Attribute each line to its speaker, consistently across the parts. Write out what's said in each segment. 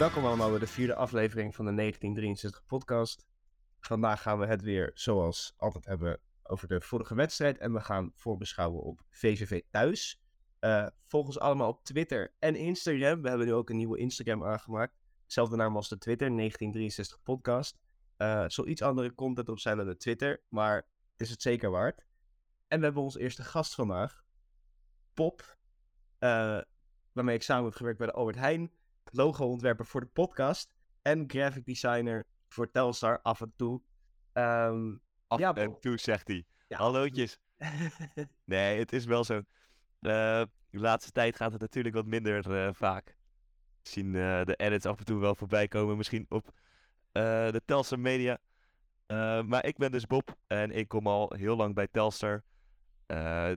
Speaker 1: Welkom allemaal bij de vierde aflevering van de 1963 podcast. Vandaag gaan we het weer, zoals altijd, hebben over de vorige wedstrijd. En we gaan voorbeschouwen op VVV thuis. Uh, volg ons allemaal op Twitter en Instagram. We hebben nu ook een nieuwe Instagram aangemaakt. Hetzelfde naam als de Twitter, 1963 podcast. Uh, zal iets andere content op zijn dan de Twitter, maar is het zeker waard. En we hebben onze eerste gast vandaag, Pop, uh, waarmee ik samen heb gewerkt bij de Albert Heijn, logo-ontwerper voor de podcast en graphic designer voor Telstar af en toe. Um,
Speaker 2: af ja, en toe zegt hij. Ja. Hallootjes. nee, het is wel zo. Uh, de laatste tijd gaat het natuurlijk wat minder uh, vaak. Zien uh, de edits af en toe wel voorbij komen, misschien op de Telstar Media. maar ik ben dus Bob en ik kom al heel lang bij Telstar.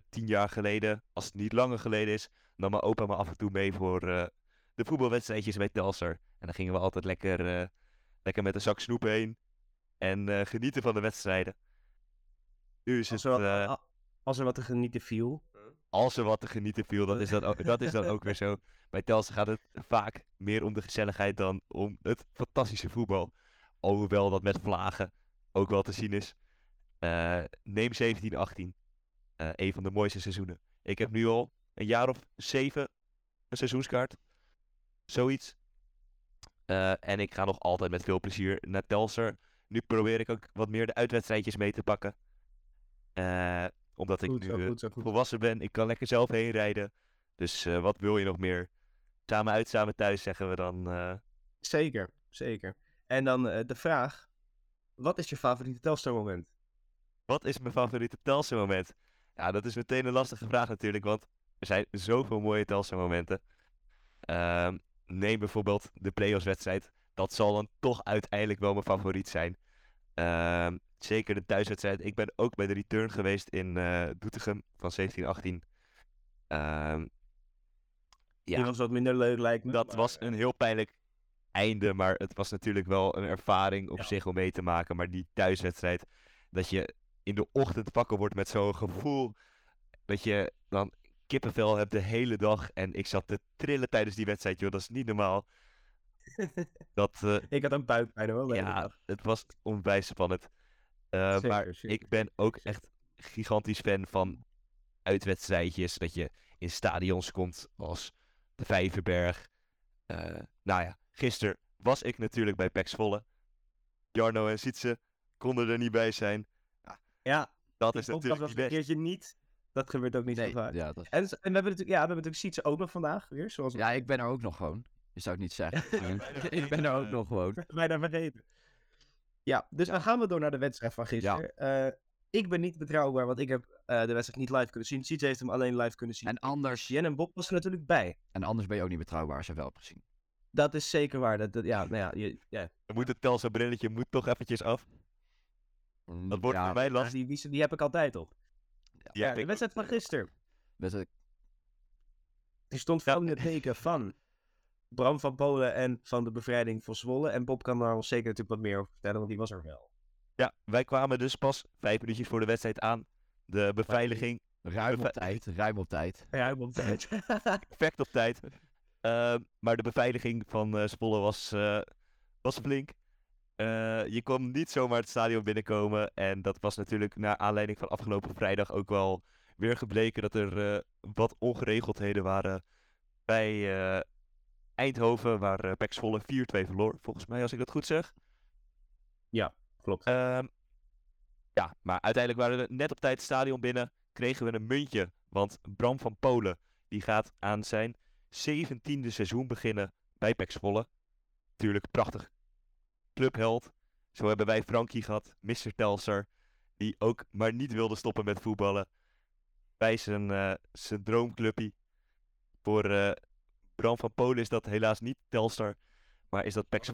Speaker 2: tien jaar geleden, als het niet langer geleden is, nam mijn opa me af en toe mee voor de voetbalwedstrijdjes bij Telstar. En dan gingen we altijd lekker, lekker met een zak snoep heen en genieten van de wedstrijden.
Speaker 1: Nu is als, het, er wat, als er wat te genieten viel.
Speaker 2: Als er wat te genieten viel, dat is, dat ook, dat is dan ook weer zo. Bij Telstar gaat het vaak meer om de gezelligheid dan om het fantastische voetbal. Alhoewel dat met vlagen ook wel te zien is. Neem 17-18. Uh, een van de mooiste seizoenen. Ik heb nu al een jaar of zeven een seizoenskaart. Zoiets. Uh, en ik ga nog altijd met veel plezier naar Telstar. Nu probeer ik ook wat meer de uitwedstrijdjes mee te pakken. Uh, omdat ik nu goed, volwassen ben. Ik kan lekker zelf heen rijden. Dus wat wil je nog meer? Samen uit, samen thuis, zeggen we dan.
Speaker 1: Zeker, zeker. En dan de vraag: wat is je favoriete Telstar moment?
Speaker 2: Wat is mijn favoriete Telstar moment? Ja, dat is meteen een lastige vraag natuurlijk, want er zijn zoveel mooie Telstar momenten. Ehm, neem bijvoorbeeld de playoffs wedstrijd. Dat zal dan toch uiteindelijk wel mijn favoriet zijn. Ehm, zeker de thuiswedstrijd. Ik ben ook bij de return geweest in uh, Doetinchem van 1718. Um,
Speaker 1: ja, dat was wat minder leuk lijkt me.
Speaker 2: Dat was
Speaker 1: eh,
Speaker 2: een heel pijnlijk einde, maar het was natuurlijk wel een ervaring op zich om mee te maken. Maar die thuiswedstrijd, dat je in de ochtend wakker wordt met zo'n gevoel dat je dan kippenvel hebt de hele dag. En ik zat te trillen tijdens die wedstrijd, joh. Dat is niet normaal.
Speaker 1: dat, uh, ik had een buikpijn hoor.
Speaker 2: Ja, het was onwijs spannend. Uh, maar ik ben ook echt gigantisch fan van uitwedstrijdjes. Dat je in stadions komt als de Vijverberg. Uh, nou ja, gisteren was ik natuurlijk bij Pex Volle. Jarno en Sietse konden er niet bij zijn.
Speaker 1: Ja, ja dat is natuurlijk was een keertje niet. Dat gebeurt ook niet nee, zo vaak.
Speaker 2: Ja, dat...
Speaker 1: en, en, we hebben natuurlijk, ja, we hebben natuurlijk Sietse ook nog vandaag weer. Zoals
Speaker 3: ja, ik ben er ook nog gewoon. Je zou het niet zeggen. ik ben er ook nog gewoon.
Speaker 1: Bijna vergeten. Ja, dus dan gaan we door naar de wedstrijd van gisteren. Ja. Uh, ik ben niet betrouwbaar, want ik heb uh, de wedstrijd niet live kunnen zien. Sietse heeft hem alleen live kunnen zien.
Speaker 3: En anders...
Speaker 1: Jen en Bob was er natuurlijk bij.
Speaker 3: En anders ben je ook niet betrouwbaar als je wel hebt gezien.
Speaker 1: Dat is zeker waar. Dat, dat ja, nou ja, je, ja.
Speaker 2: Dan moet het Telsa brilletje moet toch eventjes af.
Speaker 1: Mm, dat wordt ja, voor mij lastig. Die, die, die, heb ik altijd op. Ja, de wedstrijd van gisteren.
Speaker 3: Wedstrijd...
Speaker 1: Die stond veel in het teken van Bram van Polen en van de bevrijding van Zwolle. En Bob kan daar ons zeker natuurlijk wat meer over vertellen, want die was er wel.
Speaker 2: Ja, wij kwamen dus pas vijf minuutjes voor de wedstrijd aan. De beveiliging.
Speaker 3: Ruim op tijd, ruim op tijd.
Speaker 1: Ruim op tijd.
Speaker 2: Perfect op tijd. Uh, maar de beveiliging van uh, Zwolle was, uh, was flink. Uh, je kon niet zomaar het stadion binnenkomen. En dat was natuurlijk naar aanleiding van afgelopen vrijdag ook wel weer gebleken dat er wat ongeregeldheden waren bij Eindhoven, waar uh, Pek Zwolle 4-2 verloor, volgens mij, als ik dat goed zeg.
Speaker 1: Ja, klopt.
Speaker 2: Um, ja, maar uiteindelijk waren we net op tijd het stadion binnen, kregen we een muntje. Want Bram van Polen, die gaat aan zijn zeventiende seizoen beginnen bij Pek Zwolle. Natuurlijk prachtig clubheld. Zo hebben wij Frankie gehad, Mr. Telser, die ook maar niet wilde stoppen met voetballen. Bij zijn, uh, zijn droomclubje voor uh, Bram van Polen is dat helaas niet Telstar, maar is dat Pek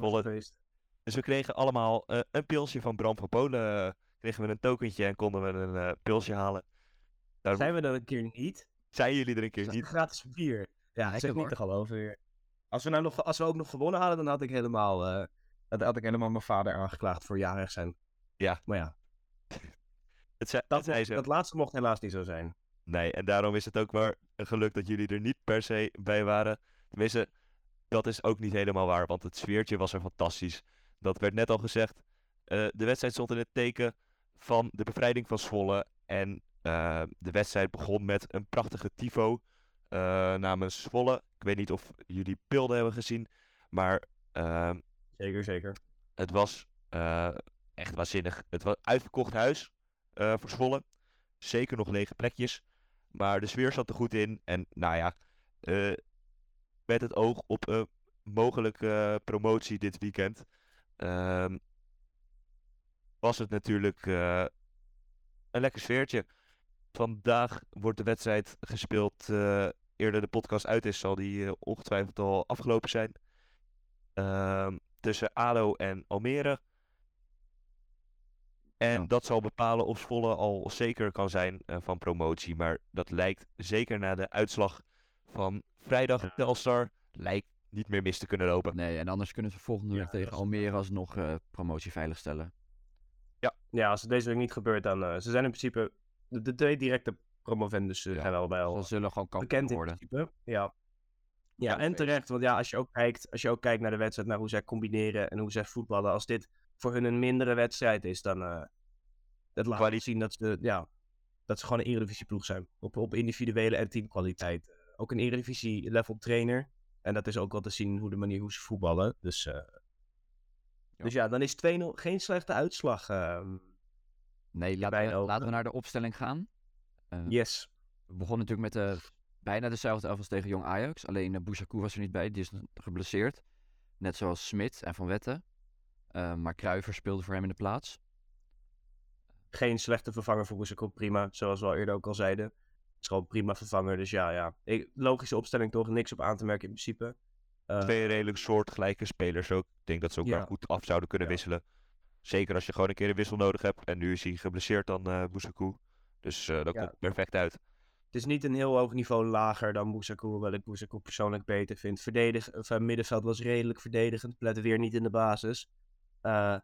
Speaker 2: Dus we kregen allemaal uh, een pilsje van Bram van Polen. Uh, kregen we een tokentje en konden we een uh, pilsje halen.
Speaker 1: Daar... Zijn we er een keer niet?
Speaker 2: Zijn jullie er een keer niet?
Speaker 1: Gratis bier. Ja, ik zeg niet te geloven weer. Als we, nou nog, als we ook nog gewonnen hadden, dan had ik helemaal, dan had ik helemaal mijn vader aangeklaagd voor jarig zijn.
Speaker 2: Ja.
Speaker 1: Maar ja.
Speaker 2: Het zei,
Speaker 1: dat, het dat laatste mocht helaas niet zo zijn.
Speaker 2: Nee, en daarom is het ook maar een geluk dat jullie er niet per se bij waren. Tenminste, dat is ook niet helemaal waar, want het sfeertje was er fantastisch. Dat werd net al gezegd. Eh, de wedstrijd stond in het teken van de bevrijding van Zwolle. En eh, de wedstrijd begon met een prachtige tifo eh, namens Zwolle. Ik weet niet of jullie beelden hebben gezien, maar ehm,
Speaker 1: Zeker, zeker.
Speaker 2: het was eh, echt waanzinnig. Het was uitverkocht huis eh, voor. Zeker nog lege plekjes. Maar de sfeer zat er goed in. En nou ja, eh, met het oog op een mogelijke promotie dit weekend. ehm, was het natuurlijk een lekker sfeertje. Vandaag wordt de wedstrijd gespeeld. eerder de podcast uit is, zal die ongetwijfeld al afgelopen zijn. Ehm, tussen ADO en Almere. En
Speaker 3: Ja.
Speaker 2: dat zal bepalen of Zwolle al zeker kan zijn eh, van promotie. Maar dat lijkt zeker na de uitslag van vrijdag
Speaker 1: Ja.
Speaker 2: Telstar lijkt niet meer mis te kunnen lopen.
Speaker 3: Nee, en anders kunnen ze volgende
Speaker 1: Ja,
Speaker 3: week tegen Almere alsnog eh promotie veiligstellen.
Speaker 1: Ja, als het deze week niet gebeurt, dan... eh, ze zijn in principe... De, de twee directe promovendus
Speaker 3: Ja,
Speaker 1: zijn allebei al
Speaker 3: Ze zullen gewoon kampioen
Speaker 1: in
Speaker 3: worden.
Speaker 1: principe. Ja. Ja,
Speaker 3: Ja,
Speaker 1: en terecht. Want ja, als je ook kijkt, als je ook kijkt naar de wedstrijd, naar hoe zij combineren en hoe zij voetballen. Als dit voor hun een mindere wedstrijd is, dan... eh dat laat wel zien dat ze, ja, dat ze gewoon een Eredivisie ploeg zijn. Op, op individuele en teamkwaliteit. Ook een Eredivisie level trainer. En dat is ook wel te zien hoe de manier hoe ze voetballen. Dus, eh, dus ja, dan is 2-0 geen slechte uitslag. ehm.
Speaker 3: Nee, laten we, laten we naar de opstelling gaan. Eh,
Speaker 1: yes.
Speaker 3: We begonnen natuurlijk met de, bijna dezelfde elf als tegen Jong Ajax. Alleen uh, Bouchakou was er niet bij, die is geblesseerd. Net zoals Smit en Van Wetten. Eh, maar Kruiver speelde voor hem in de plaats.
Speaker 1: geen slechte vervanger voor Boezekop. Prima, zoals we al eerder ook al zeiden. Het is gewoon prima vervanger. Dus ja, ja. Ik- logische opstelling toch. Niks op aan te merken in principe. Eh,
Speaker 2: Twee redelijk soortgelijke spelers ook. Ik denk dat ze elkaar
Speaker 1: Ja.
Speaker 2: goed af zouden kunnen
Speaker 1: Ja.
Speaker 2: wisselen. Zeker als je gewoon een keer een wissel nodig hebt. En nu is hij geblesseerd dan eh Boesakou. Dus eh, dat
Speaker 1: Ja.
Speaker 2: komt perfect uit.
Speaker 1: Het is niet een heel hoog niveau lager dan Boezekop. Hoewel ik persoonlijk beter vind. Verdedig, of, eh, middenveld was redelijk verdedigend. Plette weer niet in de basis. Eh,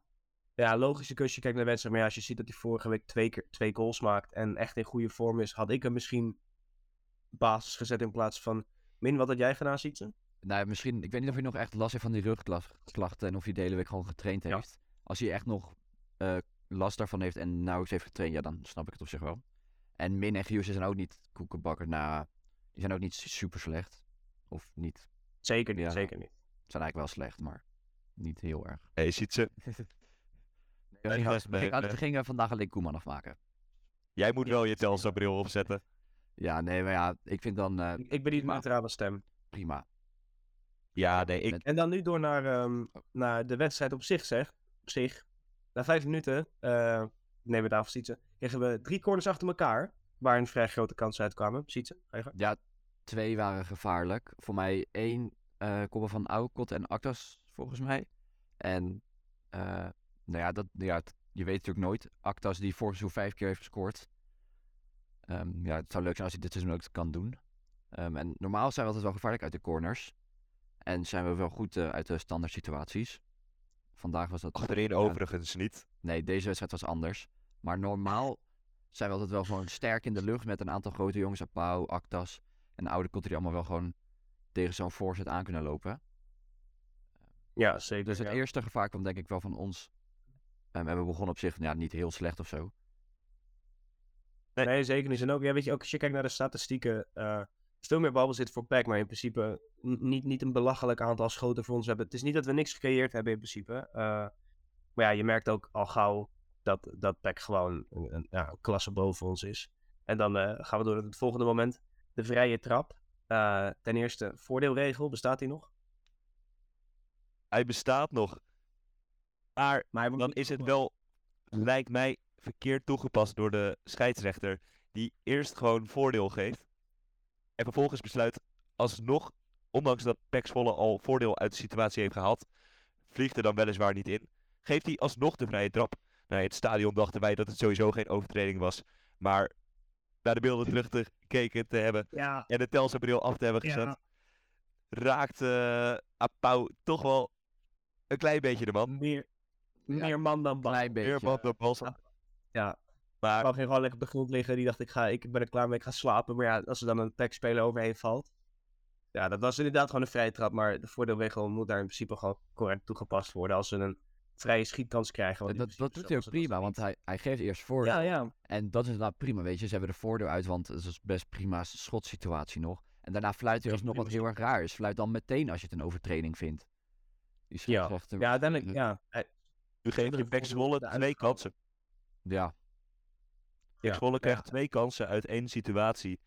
Speaker 1: ja, logische keuze. Je kijkt naar wedstrijd. Maar ja, als je ziet dat hij vorige week twee, keer, twee goals maakt. En echt in goede vorm is. Had ik hem misschien basis gezet in plaats van... Min, wat had jij gedaan, Sietse?
Speaker 3: Nou, misschien, ik weet niet of hij nog echt last heeft van die rugklachten en of hij de hele week gewoon getraind
Speaker 1: Ja.
Speaker 3: heeft. Als hij echt nog eh, last daarvan heeft en nauwelijks heeft getraind, ja, dan snap ik het op zich wel. En Min en Gius zijn ook niet koekenbakker. Nou, die zijn ook niet super slecht. Of niet.
Speaker 1: Zeker niet,
Speaker 3: Ja.
Speaker 1: zeker niet.
Speaker 3: Zijn eigenlijk wel slecht, maar niet heel erg.
Speaker 2: Hé, ziet ze.
Speaker 3: We
Speaker 2: Nee,
Speaker 3: gingen, we vandaag alleen Koeman afmaken.
Speaker 2: Jij moet wel je
Speaker 1: dat is
Speaker 2: Telstar bril opzetten.
Speaker 3: Ja, nee, maar ja, ik vind dan eh,
Speaker 1: Ik ben niet een neutrale stem.
Speaker 3: prima.
Speaker 2: Ja, nee, ik,
Speaker 1: En dan nu door naar, ehm, naar de wedstrijd op zich, zeg. Op zich. Na vijf minuten, eh neem het aan Sietse, kregen we drie corners achter elkaar. Waarin vrij grote kansen uitkwamen. Je gang.
Speaker 3: Ja, twee waren gevaarlijk. Voor mij één eh koppel van Aukot en Actas, volgens mij. En, eh, nou ja, dat, ja, je weet natuurlijk nooit. Actas die vorig seizoen vijf keer heeft gescoord. Ehm, ja, het zou leuk zijn als hij dit seizoen ook kan doen. Ehm, en normaal zijn we altijd wel gevaarlijk uit de corners. En zijn we wel goed eh, uit de standaard situaties. Vandaag was dat...
Speaker 2: achterin
Speaker 3: ja,
Speaker 2: overigens niet.
Speaker 3: Nee, deze wedstrijd was anders. Maar normaal zijn we altijd wel gewoon sterk in de lucht met een aantal grote jongens. Apau, Actas en Oude die allemaal wel gewoon tegen zo'n voorzet aan kunnen lopen.
Speaker 1: Ja, zeker.
Speaker 3: Dus het
Speaker 1: ja.
Speaker 3: eerste gevaar kwam denk ik wel van ons. Ehm, en we begonnen op zich ja, niet heel slecht of zo.
Speaker 2: Nee.
Speaker 1: Nee, zeker niet. En ook, ja, weet je, ook als je kijkt naar de statistieken, eh veel meer balbezit voor PEC, maar in principe niet, niet een belachelijk aantal schoten voor ons hebben. Het is niet dat we niks gecreëerd hebben in principe. eh, maar ja, je merkt ook al gauw dat, dat PEC gewoon een, een, ja, een klasse boven ons is. En dan eh, gaan we door naar het volgende moment. De vrije trap. Eh, ten eerste, voordeelregel, bestaat die nog?
Speaker 2: Hij bestaat nog. Maar dan is het wel, lijkt mij, verkeerd toegepast door de scheidsrechter. Die eerst gewoon voordeel geeft. En vervolgens besluit alsnog, ondanks dat Pek Zwolle al voordeel uit de situatie heeft gehaald, vliegt er dan weliswaar niet in. Geeft hij alsnog de vrije trap. Nou, in het stadion dachten wij dat het sowieso geen overtreding was. Maar naar de beelden terug te gekeken te hebben
Speaker 1: Ja,
Speaker 2: en de Telsa-bril af te hebben gezet,
Speaker 1: ja.
Speaker 2: raakt eh Apau toch wel een klein beetje de man.
Speaker 1: Meer, meer man dan bal.
Speaker 3: Klein beetje.
Speaker 2: Meer man dan Bas.
Speaker 1: Ja,
Speaker 2: Maar
Speaker 1: ging gewoon lekker op de grond liggen. Die dacht, ik, ga, ik ben er klaar mee, ik ga slapen. Maar ja, als er dan een pack speler overheen valt. ja, dat was inderdaad gewoon een vrije trap. Maar de voordeelregel moet daar in principe gewoon correct toegepast worden. Als ze een vrije schietkans krijgen.
Speaker 3: Dat, dat
Speaker 1: principe
Speaker 3: doet hij ook prima, want hij, hij geeft eerst voor.
Speaker 1: Ja, ja.
Speaker 3: En dat is inderdaad prima, weet je. Ze hebben er voordeel uit, want het is best prima schotsituatie nog. En daarna fluit hij alsnog wat heel erg raar is. Fluit dan meteen als je het een overtreding vindt. Die
Speaker 1: Ja.
Speaker 3: scheidsrechter-
Speaker 1: ja, uiteindelijk, ja.
Speaker 2: Nu geeft Zwolle
Speaker 1: voorbeelden
Speaker 2: twee kansen.
Speaker 3: Ja,
Speaker 2: Pek
Speaker 1: Ja,
Speaker 2: krijgt
Speaker 1: ja.
Speaker 2: twee kansen uit één situatie.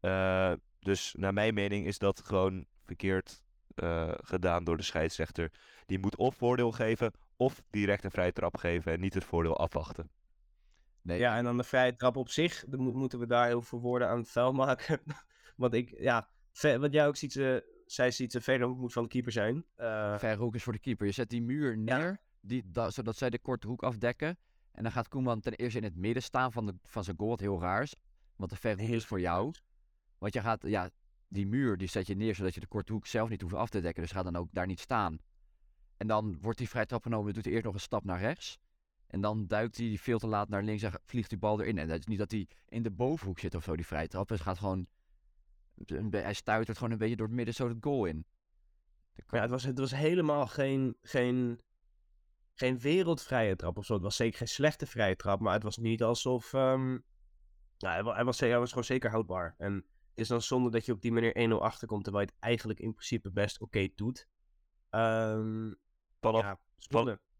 Speaker 2: Eh, dus naar mijn mening is dat gewoon verkeerd eh, gedaan door de scheidsrechter. Die moet of voordeel geven of direct een vrije trap geven en niet het voordeel afwachten.
Speaker 3: nee.
Speaker 1: Ja, en dan de vrije trap op zich, dan mo- moeten we daar heel veel woorden aan vuil maken. Want ik, ja, wat jij ook ziet, eh, zij ziet, ze verder moet van de keeper zijn. Eh,
Speaker 3: Verre hoek is voor de keeper. Je zet die muur
Speaker 1: Ja.
Speaker 3: neer, die, da- zodat zij de korte hoek afdekken. En dan gaat Koeman ten eerste in het midden staan van, de, van zijn goal, wat heel raar is. Want de verre hoek
Speaker 1: heel
Speaker 3: is voor jou. Want je gaat, ja, die muur die zet je neer zodat je de korte hoek zelf niet hoeft af te dekken. Dus ga dan ook daar niet staan. En dan wordt die vrije trap genomen, doet hij eerst nog een stap naar rechts. En dan duikt hij veel te laat naar links en vliegt die bal erin. En dat is niet dat hij in de bovenhoek zit of zo, die vrije trap. Het gaat gewoon, hij stuitert gewoon een beetje door het midden zo de goal in.
Speaker 1: Ja, het was, het was helemaal geen, geen, geen wereldvrije trap of zo. Het was zeker geen slechte vrije trap, maar het was niet alsof... ja, hij, wa- hij, was, was gewoon zeker houdbaar. En het is dan zonde dat je op die manier 1-0 achterkomt, terwijl je het eigenlijk in principe best oké doet. Ehm
Speaker 2: Vanaf,
Speaker 1: ja,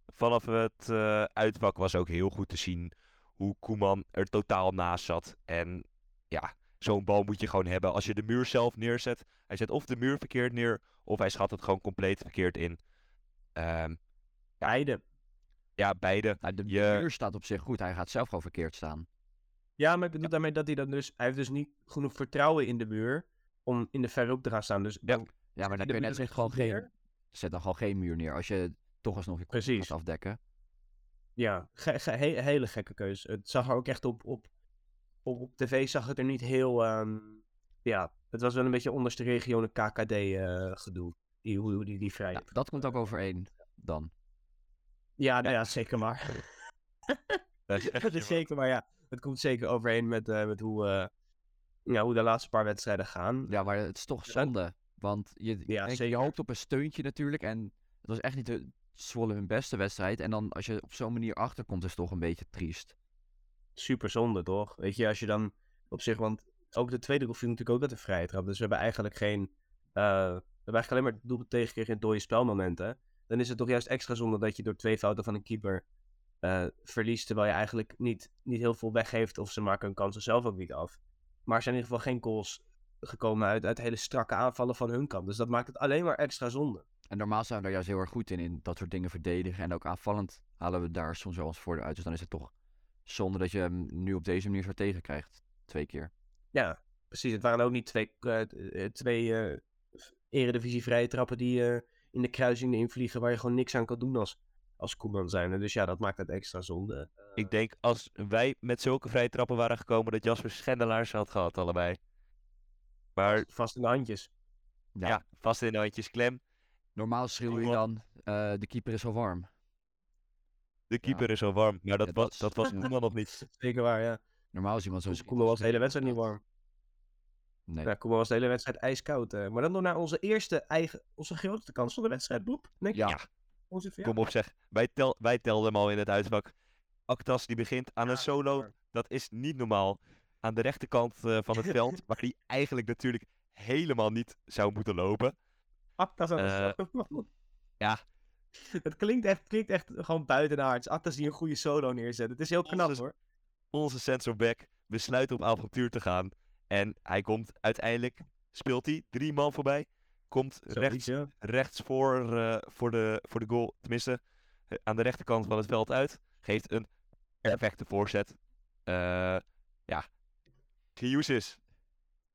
Speaker 2: vanaf het eh, uitvak was ook heel goed te zien hoe Koeman er totaal naast zat. En ja, zo'n bal moet je gewoon hebben als je de muur zelf neerzet. Hij zet of de muur verkeerd neer, of hij schat het gewoon compleet verkeerd in. Ehm,
Speaker 1: Beide.
Speaker 2: ja, beide.
Speaker 3: Nou, de
Speaker 2: Je-
Speaker 3: muur staat op zich goed. Hij gaat zelf gewoon verkeerd staan.
Speaker 1: Ja, maar ik bedoel daarmee dat hij dan dus... Hij heeft dus niet genoeg vertrouwen in de muur om in de verre hoek te gaan staan. Dus dan
Speaker 3: Ja, maar dan
Speaker 1: de
Speaker 3: kun je net gewoon geen... Zet dan gewoon geen muur neer. Als je toch alsnog je kop
Speaker 1: Precies.
Speaker 3: gaat afdekken.
Speaker 1: Ja, ge- ge- he- hele gekke keuze. Het zag er ook echt op, op, op, op tv zag het er niet heel... ehm, ja, het was wel een beetje onderste regionen KKD eh, gedoe. Die, hoe, hoe die, die vrij.
Speaker 3: Ja, dat komt ook overeen dan.
Speaker 1: Ja, nou ja, zeker maar. dat is zeker maar, ja. Het komt zeker overeen met, eh, met hoe, eh, ja, hoe de laatste paar wedstrijden gaan.
Speaker 3: Ja, maar het is toch
Speaker 1: Ja.
Speaker 3: zonde. Want je,
Speaker 1: Ja,
Speaker 3: je hoopt op een steuntje natuurlijk. En het was echt niet de Zwolle hun beste wedstrijd. En dan als je op zo'n manier achterkomt, is het toch een beetje triest.
Speaker 1: Super zonde, toch? Weet je, als je dan op zich... Want ook de tweede goal viel natuurlijk ook uit de vrije trap. Dus we hebben eigenlijk geen... eh, we hebben eigenlijk alleen maar doelpunt tegengekregen in dode spelmomenten. Dan is het toch juist extra zonde dat je door twee fouten van een keeper eh, verliest. Terwijl je eigenlijk niet, niet heel veel weggeeft. Of ze maken hun kansen zelf ook niet af. Maar er zijn in ieder geval geen goals gekomen uit, uit hele strakke aanvallen van hun kant. Dus dat maakt het alleen maar extra zonde.
Speaker 3: En normaal zijn we daar juist heel erg goed in, in dat soort dingen verdedigen. En ook aanvallend halen we daar soms wel eens voordeel uit. Dus dan is het toch zonde dat je hem nu op deze manier zo tegenkrijgt. Twee keer.
Speaker 1: Ja, precies. Het waren ook niet twee, eh, eh, twee eh, eredivisie vrije trappen die eh, in de kruising invliegen waar je gewoon niks aan kan doen als, als Koeman zijn. Dus ja, dat maakt het extra zonde.
Speaker 2: Ik denk als wij met zulke vrije trappen waren gekomen, dat Jasper Schendelaars had gehad, allebei. Maar
Speaker 1: Vast in de handjes.
Speaker 3: Ja.
Speaker 2: ja, vast in de handjes klem.
Speaker 3: Normaal schreeuw je dan, eh, de keeper is al warm.
Speaker 2: De keeper is al warm, maar dat,
Speaker 3: Ja,
Speaker 2: was,
Speaker 3: dat
Speaker 2: was. Koeman nog niet.
Speaker 1: Zeker waar, ja.
Speaker 3: Normaal is iemand zo...
Speaker 1: Koeman was de hele wedstrijd niet warm.
Speaker 3: Nee.
Speaker 1: Ja, Koeman was de hele wedstrijd ijskoud. eh. Maar dan door naar onze eerste eigen, onze grootste kans van de wedstrijd, Boep. Denk
Speaker 3: Ja.
Speaker 1: ik. Onze- ja.
Speaker 2: Kom op zeg, wij, tel, wij telden hem al in het uitvak. Actas die begint aan een solo, dat is niet normaal. Aan de rechterkant eh, van het veld, waar hij eigenlijk natuurlijk helemaal niet zou moeten lopen.
Speaker 1: De
Speaker 2: Eh,
Speaker 1: solo.
Speaker 2: ja.
Speaker 1: Het klinkt echt, klinkt echt gewoon buitenaards. Actas die een goede solo neerzet. Het is heel knap
Speaker 2: Onze-
Speaker 1: hoor.
Speaker 2: Onze sensor back besluit op avontuur te gaan. En hij komt uiteindelijk, speelt hij drie man voorbij. Komt rechts,
Speaker 1: ja.
Speaker 2: rechts voor, eh, voor, de, voor de goal, tenminste eh, aan de rechterkant van het veld uit. Geeft een perfecte voorzet. Ja, Giusis,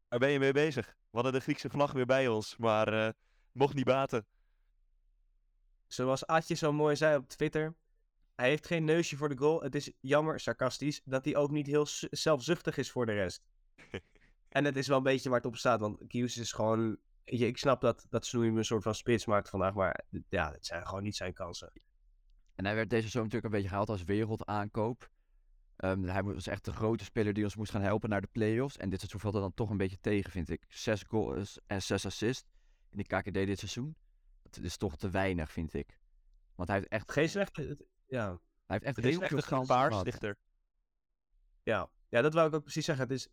Speaker 2: waar ben je mee bezig? We hadden de Griekse vlag weer bij ons, maar eh, mocht niet baten.
Speaker 1: Zoals Adje zo mooi zei op Twitter. Hij heeft geen neusje voor de goal. Het is jammer, sarcastisch, dat hij ook niet heel zelfzuchtig is voor de rest. en het is wel een beetje waar het op staat. Want Kius is gewoon... weet je, Ik snap dat, dat Snoei hem een soort van spits maakt vandaag. Maar ja, het zijn gewoon niet zijn kansen.
Speaker 3: En hij werd deze zomer natuurlijk een beetje gehaald als wereldaankoop. Ehm, hij was echt de grote speler die ons moest gaan helpen naar de play-offs. En dit seizoen valt er dan toch een beetje tegen, vind ik. Zes goals en zes assists in de KKD dit seizoen. Dat is toch te weinig, vind ik. Want hij heeft echt,
Speaker 1: Geen slechte... Ja.
Speaker 3: hij heeft echt heel veel
Speaker 2: een
Speaker 3: kansen.
Speaker 1: Ja. ja, dat wou ik ook precies zeggen. Het is,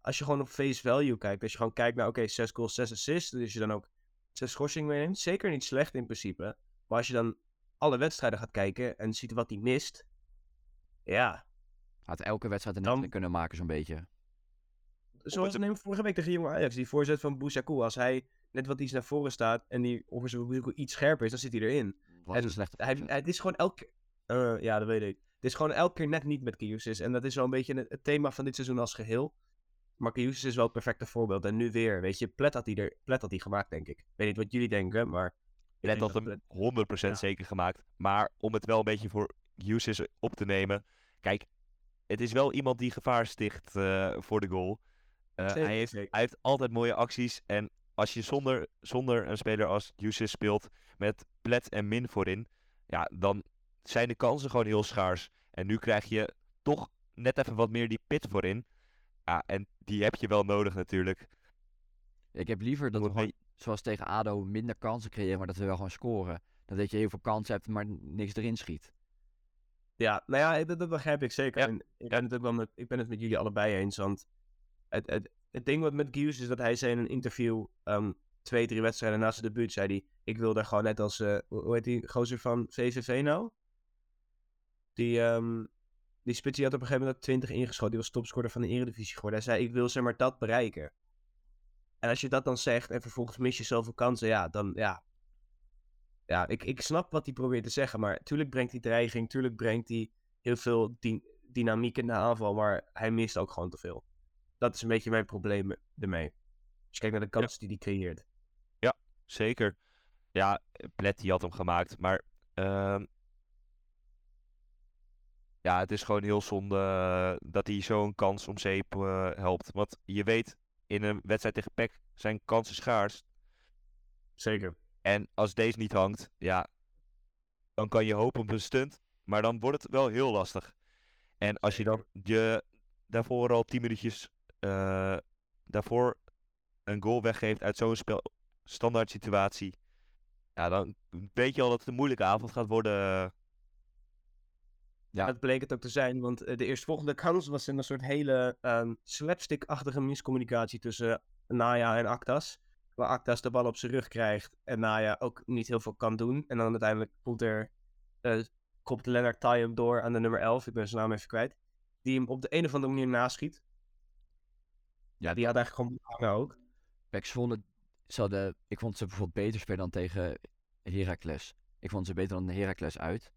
Speaker 1: als je gewoon op face value kijkt, als je gewoon kijkt naar, oké, 6 goals, 6 assists, dus je dan ook 6 schorsingen meeneemt, zeker niet slecht in principe. Maar als je dan alle wedstrijden gaat kijken en ziet wat hij mist, ja.
Speaker 3: Had elke wedstrijd een
Speaker 1: Dan-
Speaker 3: net kunnen maken, zo'n beetje.
Speaker 1: Zoals
Speaker 2: het-
Speaker 1: neem vorige week tegen Jonge Ajax, die voorzet van Bousakou. Als hij net wat iets naar voren staat en die wiel iets scherper is, dan zit hij erin. En
Speaker 3: een slechte
Speaker 1: Hij, hij- het is gewoon elke eh, ja, dat weet ik. Het is gewoon elke keer net niet met Kiusis. En dat is wel een beetje het, het thema van dit seizoen als geheel. Maar Kiusis is wel het perfecte voorbeeld. En nu weer, weet je, Plet had hij, er, Plet had hij gemaakt, denk ik. Ik weet niet wat jullie denken, maar... ik
Speaker 2: Plet had
Speaker 1: dat
Speaker 2: hem
Speaker 1: Plet-
Speaker 2: 100%
Speaker 1: Ja.
Speaker 2: zeker gemaakt. Maar om het wel een beetje voor uses op te nemen. Kijk, het is wel iemand die gevaar sticht eh, voor de goal. Eh, hij, heeft, hij heeft altijd mooie acties. En als je zonder, zonder een speler als uses speelt met Plet en Min voorin. Ja, dan zijn de kansen gewoon heel schaars. En nu krijg je toch net even wat meer die pit voorin. Ja, en die heb je wel nodig natuurlijk.
Speaker 3: Ik heb liever dat we gewoon, zoals tegen ADO, minder kansen creëren, maar dat we wel gewoon scoren. Dan dat je heel veel kansen hebt, maar niks erin schiet.
Speaker 1: Ja, nou ja, dat, dat begrijp ik zeker.
Speaker 2: Ja.
Speaker 1: En ik, ben het ook wel met, ik ben het met jullie allebei eens. Want het, het, het ding wat met Gius is dat hij zei in een interview... ehm, twee, drie wedstrijden na zijn debuut, zei hij... Ik wil daar gewoon net als... eh, hoe heet die gozer van VVV nou? Die, ehm, die spits die had op een gegeven moment ook 20 ingeschoten. Die was topscorer van de Eredivisie geworden. Hij zei, ik wil zeg maar dat bereiken. En als je dat dan zegt en vervolgens mis je zoveel kansen... Ja, dan ja... Ja, ik, ik snap wat hij probeert te zeggen. Maar tuurlijk brengt hij dreiging. Tuurlijk brengt hij heel veel dy- dynamiek in de aanval. Maar hij mist ook gewoon te veel. Dat is een beetje mijn probleem ermee. Als je kijkt naar de kansen die hij creëert.
Speaker 2: Zeker. Ja, Plet die had hem gemaakt. Maar ehm, ja, het is gewoon heel zonde eh, dat hij zo'n kans om zeep eh, helpt. Want je weet, in een wedstrijd tegen PEC zijn kansen schaars.
Speaker 1: Zeker.
Speaker 2: En als deze niet hangt, ja, dan kan je hopen op een stunt. Maar dan wordt het wel heel lastig. En als je dan je daarvoor al 10 minuutjes eh, daarvoor een goal weggeeft uit zo'n spel standaard situatie. Ja, dan weet je al dat het een moeilijke avond gaat worden.
Speaker 3: Ja.
Speaker 1: Dat bleek het ook te zijn. Want eh, de eerstvolgende kans was in een soort hele ehm slapstick-achtige miscommunicatie tussen Naya en Actas. Waar Actas de bal op zijn rug krijgt en Naya ook niet heel veel kan doen. En dan uiteindelijk komt er, eh kopt Lennart Tay hem door aan de nummer 11. Ik ben zijn naam even kwijt. Die hem op de een of andere manier naschiet. Ja, die had eigenlijk gewoon hangen ook.
Speaker 3: Pek Zwolle, ze hadden, ik vond ze bijvoorbeeld beter spelen dan tegen Heracles. Ik vond ze beter dan Heracles uit.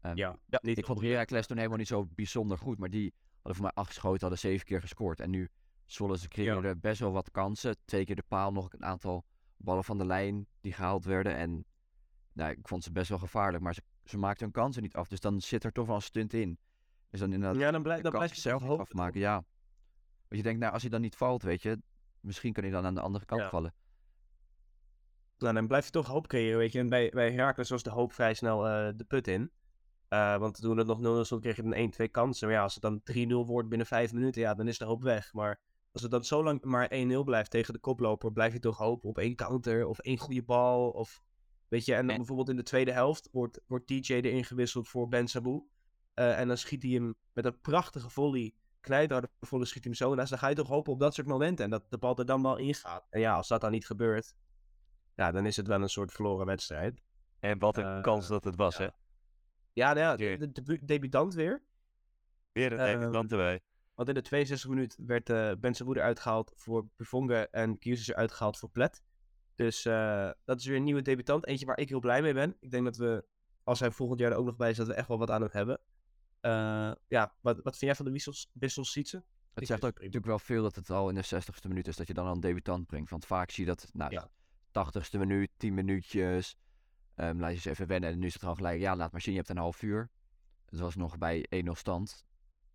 Speaker 3: Ehm,
Speaker 1: Ja,
Speaker 2: Ja,
Speaker 1: niet
Speaker 3: Ik vond Heracles toen helemaal niet zo bijzonder goed, maar die hadden voor mij acht geschoten, hadden zeven keer gescoord. En nu Zwolle, ze creëerden best wel wat kansen. Twee keer de paal, nog een aantal ballen van de lijn die gehaald werden. En nou, ik vond ze best wel gevaarlijk, maar ze, ze maakten hun kansen niet af. Dus dan zit er toch wel een stunt in. Dus dan inderdaad
Speaker 1: Ja, dan, blijf, dan blijf je
Speaker 3: zelf niet
Speaker 1: hopen.
Speaker 3: afmaken, ja. Want je denkt, nou, als hij dan niet valt, weet je, misschien kan hij dan aan de andere kant
Speaker 1: Ja.
Speaker 3: vallen.
Speaker 1: Nou, dan blijf je toch hoop creëren, weet je. En bij, bij Heracles was de hoop vrij snel eh, de put in. Eh, want toen het nog 0-0 stond, kreeg je dan 1, 2 kansen. Maar ja, als het dan 3-0 wordt binnen 5 minuten, ja, dan is de hoop weg. Maar als het dan zo lang maar 1-0 blijft tegen de koploper, blijf je toch hopen op één counter of één goede bal. Of, weet je, en dan
Speaker 2: En-
Speaker 1: bijvoorbeeld in de tweede helft wordt, wordt DJ erin gewisseld voor Ben Sabu. Eh, en dan schiet hij hem met een prachtige volley, knijterharde volley, schiet hij hem zo naast. Dan ga je toch hopen op dat soort momenten en dat de bal er dan wel ingaat. En ja, als dat dan niet gebeurt, ja, dan is het wel een soort verloren wedstrijd.
Speaker 2: En wat een
Speaker 1: Eh,
Speaker 2: kans dat het was,
Speaker 1: ja.
Speaker 2: hè?
Speaker 1: Ja, nou ja, de, de debu- debutant weer.
Speaker 2: Weer een
Speaker 1: Ehm,
Speaker 2: debutant erbij.
Speaker 1: Want in de 62 minuut werd eh Ben Sabu eruit gehaald voor Bufonge en Kius is eruit gehaald voor Plet. Dus eh, dat is weer een nieuwe debutant. Eentje waar ik heel blij mee ben. Ik denk dat we, als hij volgend jaar er ook nog bij is, dat we echt wel wat aan hem hebben. Eh, ja, wat, wat vind jij van de wissels, wissels Sietse?
Speaker 3: Het
Speaker 1: Ik
Speaker 3: zegt ook
Speaker 1: het
Speaker 3: natuurlijk wel veel dat het al in de 60ste minuut is dat je dan al een debutant brengt. Want vaak zie je dat, nou,
Speaker 1: Ja.
Speaker 3: 80ste minuut, 10 minuutjes. ehm laat je eens even wennen. En nu is het gewoon gelijk, ja, laat maar zien, je hebt een half uur. Het was nog bij 1-0 stand.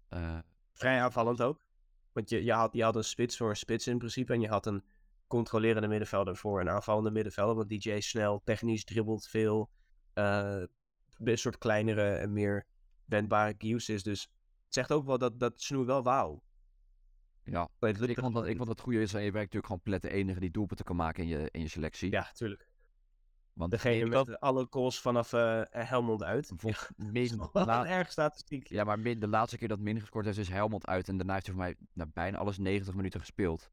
Speaker 3: Eh,
Speaker 1: Vrij aanvallend ook. Want je, je, had, je had een spits voor een spits in principe. En je had een controlerende middenvelder voor een aanvallende middenvelder. Want DJ snel, technisch, dribbelt veel. eh, een soort kleinere en meer wendbare Gius is. Dus het zegt ook wel dat, dat Snoer wel wauw.
Speaker 3: Ja, ik vond dat, ik vond dat het goede is. Je werkt natuurlijk gewoon plet de enige die doelpunten kan maken in je, in je selectie.
Speaker 1: Ja, tuurlijk.
Speaker 3: Want
Speaker 1: Degene met alle goals vanaf eh Helmond uit.
Speaker 3: vond
Speaker 1: Dat
Speaker 3: Min, la-
Speaker 1: een erg statistiek.
Speaker 3: ja, maar Min, de laatste keer dat Min gescoord heeft is Helmond uit. En daarna heeft hij voor mij nou, bijna alles 90 minuten gespeeld.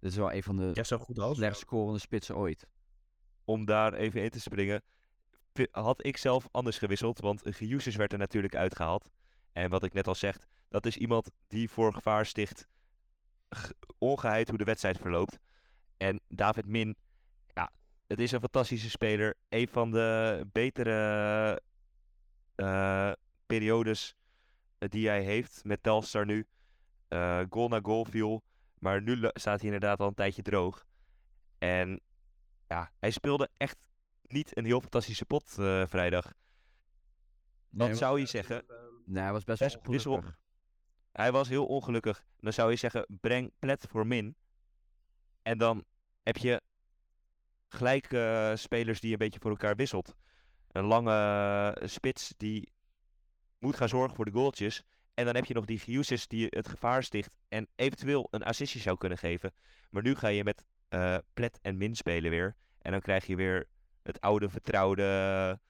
Speaker 3: Dit is wel een van de
Speaker 1: Ja, zo goed als.
Speaker 3: slechtst scorende spitsen ooit.
Speaker 2: om daar even in te springen, had ik zelf anders gewisseld. Want Giusis werd er natuurlijk uitgehaald. En wat ik net al zeg, dat is iemand die voor gevaar sticht, ongeheid hoe de wedstrijd verloopt. En David Min, ja, het is een fantastische speler. Een van de betere eh, periodes eh, die hij heeft met Telstar nu. Eh, goal na goal viel. Maar nu staat hij inderdaad al een tijdje droog. En ja, hij speelde echt niet een heel fantastische pot vrijdag. Wat
Speaker 3: Nee,
Speaker 2: zou je zeggen?
Speaker 3: Nee, hij was best,
Speaker 2: Best wissel-
Speaker 3: ongelukkig.
Speaker 2: Hij was heel ongelukkig. Dan zou je zeggen, breng plet voor min. En dan heb je gelijk eh, spelers die een beetje voor elkaar wisselt. Een lange eh, spits die moet gaan zorgen voor de goaltjes. En dan heb je nog die Giusis die het gevaar sticht en eventueel een assistje zou kunnen geven. Maar nu ga je met eh, plet en min spelen weer. En dan krijg je weer het oude vertrouwde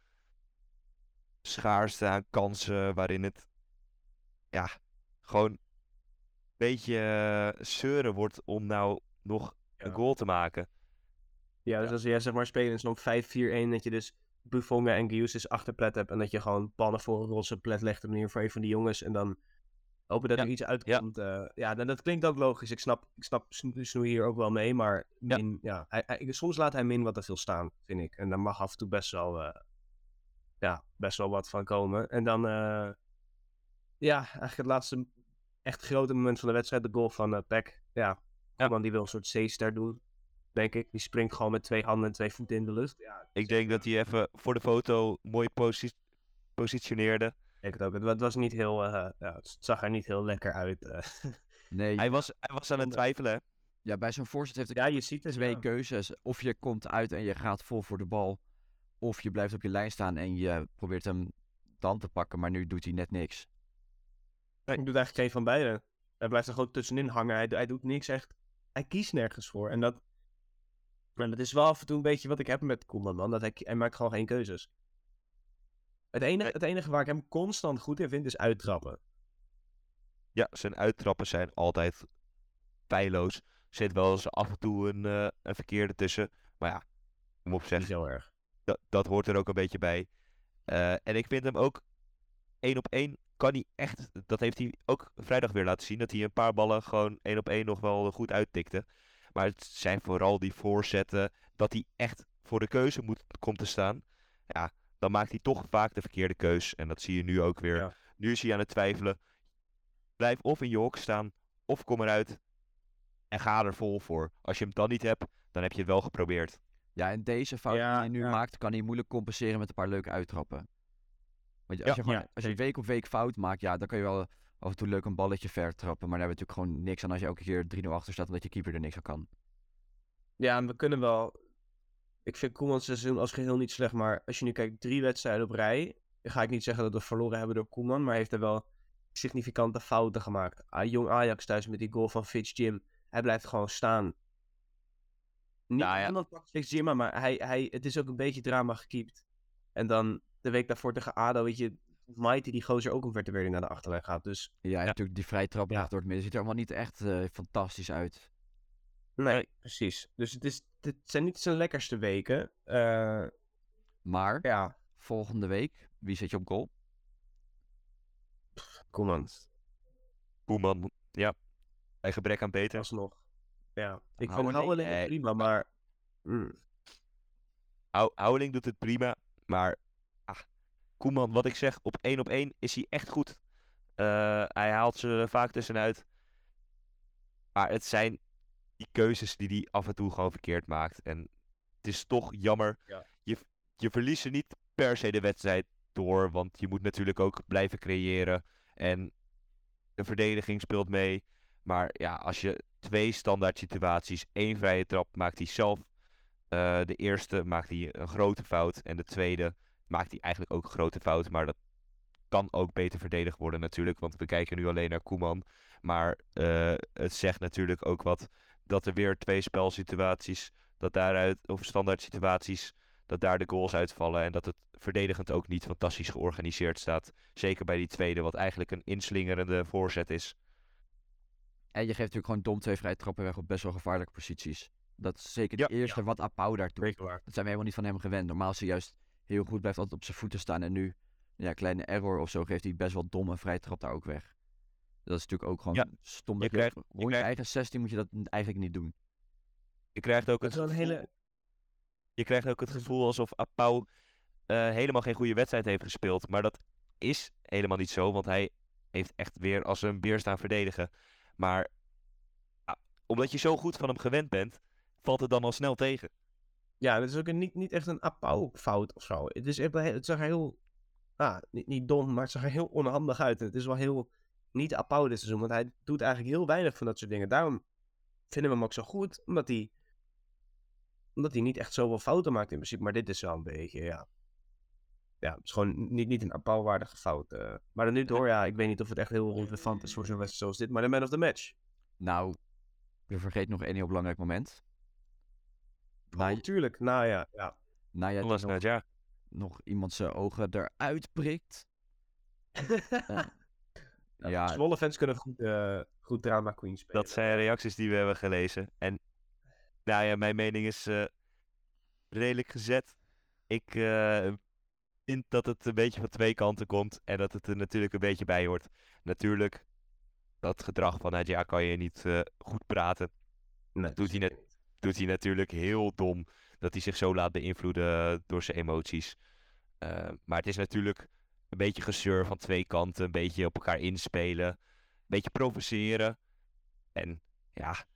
Speaker 2: schaarste aan kansen waarin het ja, gewoon een beetje zeuren wordt om nou nog
Speaker 1: Ja.
Speaker 2: een goal te maken.
Speaker 1: Ja, dus als jij zeg maar spelen is nog 5-4-1, dat je dus Buffon en Giusis achter plet hebt en dat je gewoon pannen voor een roze plet legt op manier voor een van die jongens en dan hopen dat
Speaker 2: Ja,
Speaker 1: er iets uitkomt. Ja, ja dan, dat klinkt ook logisch. Ik snap, ik snap Sno- Snoei hier ook wel mee, maar
Speaker 2: Ja.
Speaker 1: Min, ja. hij, hij- soms laat hij Min wat te veel staan, vind ik. En daar mag af en toe best wel, eh, ja, best wel wat van komen. En dan, eh, ja, eigenlijk het laatste echt grote moment van de wedstrijd, de goal van eh Peck. Ja, Koeman die wil een soort C-ster doen, denk ik. Die springt gewoon met twee handen en twee voeten in de lucht. Ja,
Speaker 2: Ik denk dat hij even voor de foto mooi posi- positioneerde.
Speaker 1: ik het ook. Het, wa- het was niet heel, eh, ja, het zag er niet heel lekker uit. eh.
Speaker 3: Nee,
Speaker 2: Hij was, hij was aan het twijfelen. hè.
Speaker 3: ja, bij zo'n voorzet heeft
Speaker 1: ja, je ziet het.
Speaker 3: twee
Speaker 1: ja.
Speaker 3: keuzes. Of je komt uit en je gaat vol voor de bal. Of je blijft op je lijn staan en je probeert hem dan te pakken. Maar nu doet hij net niks.
Speaker 1: Hij doet eigenlijk geen van beide. Hij blijft er gewoon tussenin hangen. Hij, hij doet niks echt. Hij kiest nergens voor. En dat, maar dat is wel af en toe een beetje wat ik heb met Koeman, man. Dat hij, hij maakt gewoon geen keuzes. Het enige, het enige waar ik hem constant goed in vind, is uittrappen.
Speaker 2: Ja, zijn uittrappen zijn altijd feilloos. Er zit wel eens af en toe een, eh, een verkeerde tussen. Maar ja, kom op
Speaker 1: Niet
Speaker 2: zeg,
Speaker 1: zo erg.
Speaker 2: dat, dat hoort er ook een beetje bij. Eh, en ik vind hem ook één op één kan hij echt. Dat heeft hij ook vrijdag weer laten zien. Dat hij een paar ballen gewoon één op één nog wel goed uittikte. Maar het zijn vooral die voorzetten. Dat hij echt voor de keuze moet, komt te staan. Ja, dan maakt hij toch vaak de verkeerde keus. En dat zie je nu ook weer.
Speaker 1: Ja.
Speaker 2: Nu is hij aan het twijfelen. Blijf of in je hok staan. Of kom eruit. En ga er vol voor. Als je hem dan niet hebt, dan heb je het wel geprobeerd.
Speaker 3: Ja, en deze fout
Speaker 1: Ja,
Speaker 3: die hij nu
Speaker 1: ja.
Speaker 3: maakt, kan hij moeilijk compenseren met een paar leuke uittrappen. Want
Speaker 2: Ja,
Speaker 3: als je, gewoon,
Speaker 1: ja,
Speaker 3: als je week op week fout maakt, ja, dan kan je wel af en toe leuk een balletje ver trappen. Maar daar hebben we natuurlijk gewoon niks aan als je elke keer 3-0 achter staat omdat je keeper er niks aan kan.
Speaker 1: Ja, en we kunnen wel. Ik vind Koeman's seizoen als geheel niet slecht. Maar als je nu kijkt, drie wedstrijden op rij. Ga ik niet zeggen dat we verloren hebben door Koeman. Maar hij heeft er wel significante fouten gemaakt. Ah, jong Ajax thuis met die goal van Fitz Jim. Hij blijft gewoon staan. Niet,
Speaker 2: Nou ja.
Speaker 1: Niemand pakt Fitz Jim maar hij, hij, het is ook een beetje drama gekiept. En dan de week daarvoor tegen ADO, weet je... Mighty, die gozer ook omver weer naar de achterlijn gaat. Dus
Speaker 3: Ja, en natuurlijk die vrije trap
Speaker 1: Ja.
Speaker 3: door het midden ziet er allemaal niet echt eh, fantastisch uit.
Speaker 1: nee, precies. Dus het, is, het zijn niet zijn lekkerste weken. Eh,
Speaker 3: Maar
Speaker 1: ja,
Speaker 3: volgende week, wie zet je op goal?
Speaker 1: Koeman.
Speaker 2: Koeman, ja. Bij gebrek aan beter.
Speaker 1: alsnog. Ja, ik vind
Speaker 3: Houweling?
Speaker 1: Houweling
Speaker 2: Nee.
Speaker 1: prima, maar... mm,
Speaker 2: Hou- Houweling doet het prima, maar Koeman, wat ik zeg, op één op één is hij echt goed. Eh, hij haalt ze er vaak tussenuit. Maar het zijn die keuzes die hij af en toe gewoon verkeerd maakt. En het is toch jammer.
Speaker 1: Ja.
Speaker 2: Je, je verliest ze niet per se de wedstrijd door, want je moet natuurlijk ook blijven creëren. En de verdediging speelt mee. Maar ja, als je twee standaard situaties, één vrije trap, maakt hij zelf eh, de eerste maakt hij een grote fout. En de tweede maakt hij eigenlijk ook een grote fout. Maar dat kan ook beter verdedigd worden natuurlijk, want we kijken nu alleen naar Koeman. Maar eh, het zegt natuurlijk ook wat dat er weer twee spelsituaties, dat daaruit, of standaard situaties, dat daar de goals uitvallen. En dat het verdedigend ook niet fantastisch georganiseerd staat. Zeker bij die tweede, wat eigenlijk een inslingerende voorzet is.
Speaker 3: En je geeft natuurlijk gewoon dom twee vrije trappen weg op best wel gevaarlijke posities. Dat is zeker
Speaker 2: Ja,
Speaker 3: de eerste wat Apau daar doet. Dat zijn we helemaal niet van hem gewend. Normaal is hij juist heel goed, blijft altijd op zijn voeten staan. En nu, ja, kleine error of zo, geeft hij best wel dom een vrije trap daar ook weg. Dat is natuurlijk ook gewoon
Speaker 2: Ja,
Speaker 3: stom.
Speaker 2: je
Speaker 3: Dat je
Speaker 2: krijgt-
Speaker 3: rond
Speaker 2: je
Speaker 3: je
Speaker 2: krijgt-
Speaker 3: eigen 16 moet je dat eigenlijk niet doen.
Speaker 2: Je krijgt ook het gevoel-
Speaker 1: hele...
Speaker 2: Je krijgt ook het gevoel alsof Apau eh, helemaal geen goede wedstrijd heeft gespeeld. Maar dat is helemaal niet zo, want hij heeft echt weer als een beer staan verdedigen. Maar ah, omdat je zo goed van hem gewend bent, valt het dan al snel tegen.
Speaker 1: Ja, het is ook een, niet, niet echt een apau-fout of zo. Het, is echt, het zag er heel... Ah, niet, niet dom, maar het zag er heel onhandig uit. En het is wel heel niet apau dit seizoen, want hij doet eigenlijk heel weinig van dat soort dingen. Daarom vinden we hem ook zo goed, omdat hij... Omdat hij niet echt zoveel fouten maakt in principe. Maar dit is wel een beetje, ja... Ja, het is gewoon niet, niet een apau-waardige fout. eh. Maar dan nu door, ja, ik weet niet of het echt heel relevant is voor zo'n wedstrijd zoals dit. Maar de man of the match.
Speaker 3: Nou, je vergeet nog één heel belangrijk moment. Na,
Speaker 1: Natuurlijk, nou ja, ja.
Speaker 3: na je
Speaker 2: Alles
Speaker 3: nog,
Speaker 2: net, ja.
Speaker 3: nog iemand zijn ogen eruit prikt.
Speaker 1: ja.
Speaker 3: ja,
Speaker 1: Zwolle fans kunnen goed, eh, goed drama queen spelen.
Speaker 2: Dat zijn reacties die we hebben gelezen. En nou ja, mijn mening is eh, redelijk gezet. Ik eh, vind dat het een beetje van twee kanten komt en dat het er natuurlijk een beetje bij hoort. Natuurlijk, dat gedrag van Nadja kan je niet eh, goed praten.
Speaker 1: Nee,
Speaker 2: doet hij net- Doet hij natuurlijk heel dom dat hij zich zo laat beïnvloeden door zijn emoties. Eh, maar het is natuurlijk een beetje gezeur van twee kanten, een beetje op elkaar inspelen, een beetje provoceren. En ja,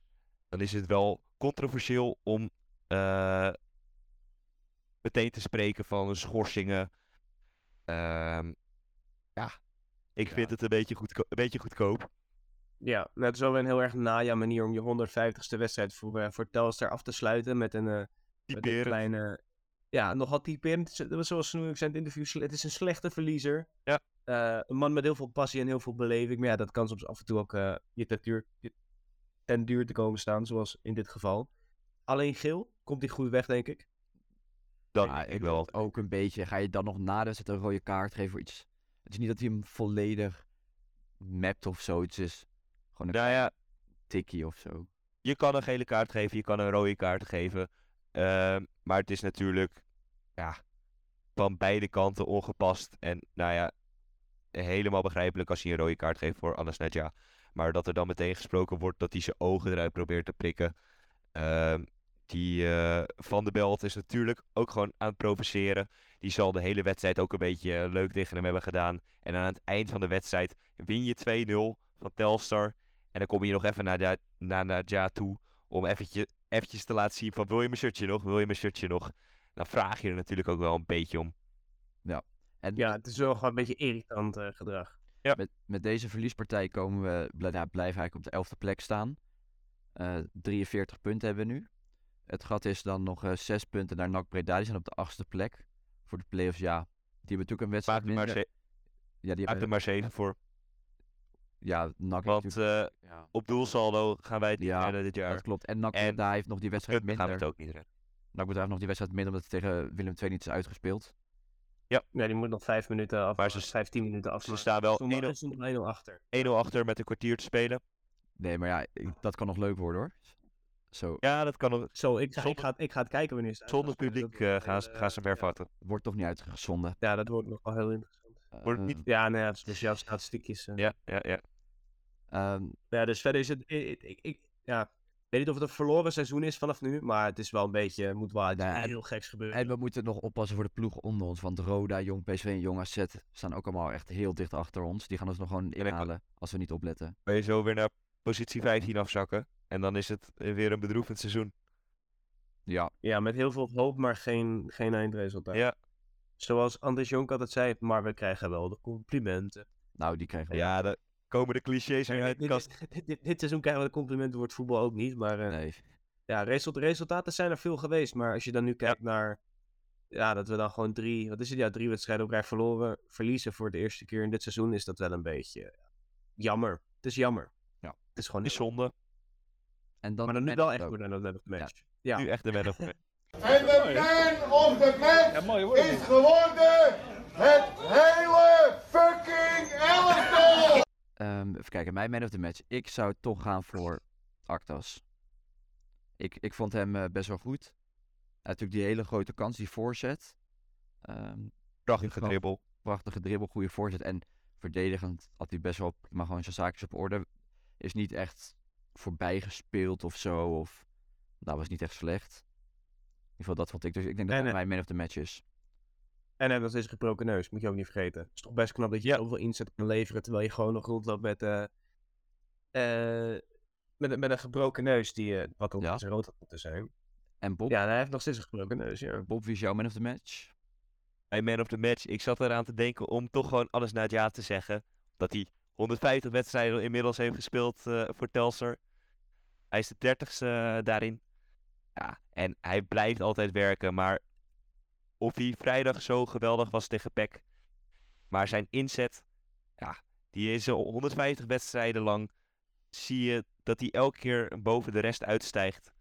Speaker 2: dan is het wel controversieel om eh, meteen te spreken van schorsingen. Ehm, ja, ik
Speaker 3: Ja.
Speaker 2: vind het een beetje, een beetje goedkoop.
Speaker 1: Ja, nou, het is wel weer een heel erg naja manier om je 150ste wedstrijd voor, eh, voor Telstar af te sluiten met een, eh, met een kleine... Ja, nogal typerend. Zoals Snoeik zei in het interview, het is een slechte verliezer.
Speaker 2: Ja.
Speaker 1: Eh, een man met heel veel passie en heel veel beleving. Maar ja, dat kan soms af en toe ook eh, je ten duur, ten duur te komen staan, zoals in dit geval. Alleen geel komt hij goed weg, denk ik.
Speaker 2: Dat
Speaker 3: Ja,
Speaker 2: ik wel.
Speaker 3: wil ook een beetje. Ga je dan nog na de wedstrijd een rode kaart geven voor iets? Het is niet dat hij hem volledig mapt of zo. Het is gewoon een
Speaker 2: Nou ja,
Speaker 3: tikkie of zo.
Speaker 2: je kan een gele kaart geven, je kan een rode kaart geven. Ehm, maar het is natuurlijk ja, van beide kanten ongepast. En nou ja, helemaal begrijpelijk als hij een rode kaart geeft voor Anas Nadja. Maar dat er dan meteen gesproken wordt dat hij zijn ogen eruit probeert te prikken. Ehm, die eh, Van de Belt is natuurlijk ook gewoon aan het provoceren. Die zal de hele wedstrijd ook een beetje eh, leuk tegen hem hebben gedaan. En aan het eind van de wedstrijd win je 2-0 van Telstar. En dan kom je nog even naar, de, naar Nadja toe om eventjes, eventjes te laten zien van wil je mijn shirtje nog, wil je mijn shirtje nog. Dan vraag je er natuurlijk ook wel een beetje om.
Speaker 3: En
Speaker 1: Ja, het is wel gewoon een beetje irritant eh, gedrag.
Speaker 3: met, met deze verliespartij komen we, bl- nou, blijven eigenlijk op de elfde plek staan. Eh 43 punten hebben we nu. Het gat is dan nog eh 6 punten naar NAC Breda. Die zijn op de achtste plek voor de play-offs. Ja, die hebben natuurlijk een wedstrijd
Speaker 2: Maak er maar,
Speaker 3: minder. Ja, die
Speaker 2: maak er
Speaker 3: hebben,
Speaker 2: maar zeven voor.
Speaker 3: Ja, NAC
Speaker 2: Want eh,
Speaker 3: ja,
Speaker 2: op doelsaldo gaan wij het niet
Speaker 3: Ja,
Speaker 2: redden dit jaar.
Speaker 3: dat klopt. En NAC
Speaker 2: en
Speaker 3: heeft nog die wedstrijd
Speaker 2: Cup gaan we
Speaker 3: minder.
Speaker 2: het ook niet redden.
Speaker 3: NAC heeft nog die wedstrijd minder omdat het tegen Willem II niet is uitgespeeld.
Speaker 1: Ja, die moet nog vijf minuten af.
Speaker 2: Maar ze-
Speaker 1: 15 minuten af.
Speaker 2: Ze staan wel
Speaker 1: Stond
Speaker 2: 1-0
Speaker 1: stond 1-0 achter.
Speaker 2: 1-0 achter met een kwartier te spelen.
Speaker 3: Nee, maar ja, ik- dat kan nog leuk worden hoor. Zo,
Speaker 2: Ja, dat kan nog.
Speaker 1: Zo, ik ga, ik ga, ik ga het kijken wanneer ze
Speaker 2: Zonder publiek eh, gaan, ze-
Speaker 1: Eh,
Speaker 2: gaan ze ver
Speaker 1: ja.
Speaker 2: vatten.
Speaker 3: wordt toch niet uitgezonden.
Speaker 1: Ja, dat wordt nog wel heel interessant.
Speaker 2: Wordt niet-
Speaker 1: Ja, nou ja, dus jouw statistiekjes. eh.
Speaker 2: Ja, ja, ja.
Speaker 3: ehm,
Speaker 1: Ja, dus verder is het. Ik, ik, ik- ja, ik weet niet of het een verloren seizoen is vanaf nu, maar het is wel een beetje. Moet wel iets
Speaker 3: Nee, en-
Speaker 1: heel geks gebeuren.
Speaker 3: En we moeten nog oppassen voor de ploegen onder ons. Want Roda, Jong PSV en Jong AZ staan ook allemaal echt heel dicht achter ons. Die gaan ons nog gewoon inhalen als we niet opletten.
Speaker 2: Kan je zo weer naar positie 15 afzakken. En dan is het eh, weer een bedroevend seizoen.
Speaker 3: Ja,
Speaker 1: Ja, met heel veel hoop, maar geen, geen eindresultaat.
Speaker 2: Ja,
Speaker 1: Zoals Anders Jonk altijd zei, maar we krijgen wel de complimenten.
Speaker 3: nou die krijgen we.
Speaker 2: ja, de komen de clichés weer uit de
Speaker 1: dit,
Speaker 2: kast.
Speaker 1: dit, dit, dit seizoen krijgen we de complimenten voor het voetbal ook niet. Maar eh,
Speaker 3: Nee.
Speaker 1: ja, result- resultaten zijn er veel geweest. Maar als je dan nu kijkt naar ja, dat we dan gewoon drie, wat is het, ja, drie wedstrijden op rij verloren, verliezen voor de eerste keer in dit seizoen, is dat wel een beetje jammer. Het is jammer.
Speaker 3: Ja.
Speaker 1: Het is gewoon
Speaker 2: Is
Speaker 1: heel-
Speaker 2: zonde.
Speaker 3: En dan
Speaker 1: Maar dan nu wel echt goed aan de man of match. Ja.
Speaker 2: Nu echt de man of the match.
Speaker 4: En de man of the match is geworden het hele fucking elftal!
Speaker 3: Ehm, even kijken, mijn man of the match. Ik zou toch gaan voor Actas. Ik, ik vond hem eh, best wel goed. Hij had natuurlijk die hele grote kans, die voorzet. Ehm,
Speaker 2: Prachtige dribbel.
Speaker 3: prachtige dribbel, goede voorzet. En verdedigend had hij best wel maar gewoon zijn zaakjes op orde. Is niet echt voorbij gespeeld of zo. Of, dat was niet echt slecht. In ieder geval, dat vond ik. Dus ik denk dat
Speaker 1: En,
Speaker 3: dat
Speaker 1: eh,
Speaker 3: mijn man of the match is.
Speaker 1: En hij heeft nog steeds een gebroken neus, moet je ook niet vergeten. Het is toch best knap dat je
Speaker 3: Ja.
Speaker 1: zoveel inzet kan leveren, terwijl je gewoon nog rondloopt met, eh, eh, met, een- met een gebroken neus, die, eh, wat ook
Speaker 3: Ja.
Speaker 1: rood had moeten zijn.
Speaker 3: En Bob,
Speaker 1: Ja, hij heeft nog steeds een gebroken neus, ja.
Speaker 3: Bob wie is jouw man of the match?
Speaker 2: Mijn man of the match. Ik zat eraan te denken om toch gewoon alles naar het ja te zeggen. Dat hij 150 wedstrijden inmiddels heeft gespeeld eh, voor Telstar. Hij is de dertigste eh, daarin. Ja, en hij blijft altijd werken. Maar of hij vrijdag zo geweldig was tegen PEC. Maar zijn inzet, ja, die is al 150 wedstrijden lang. Zie je dat hij elke keer boven de rest uitstijgt.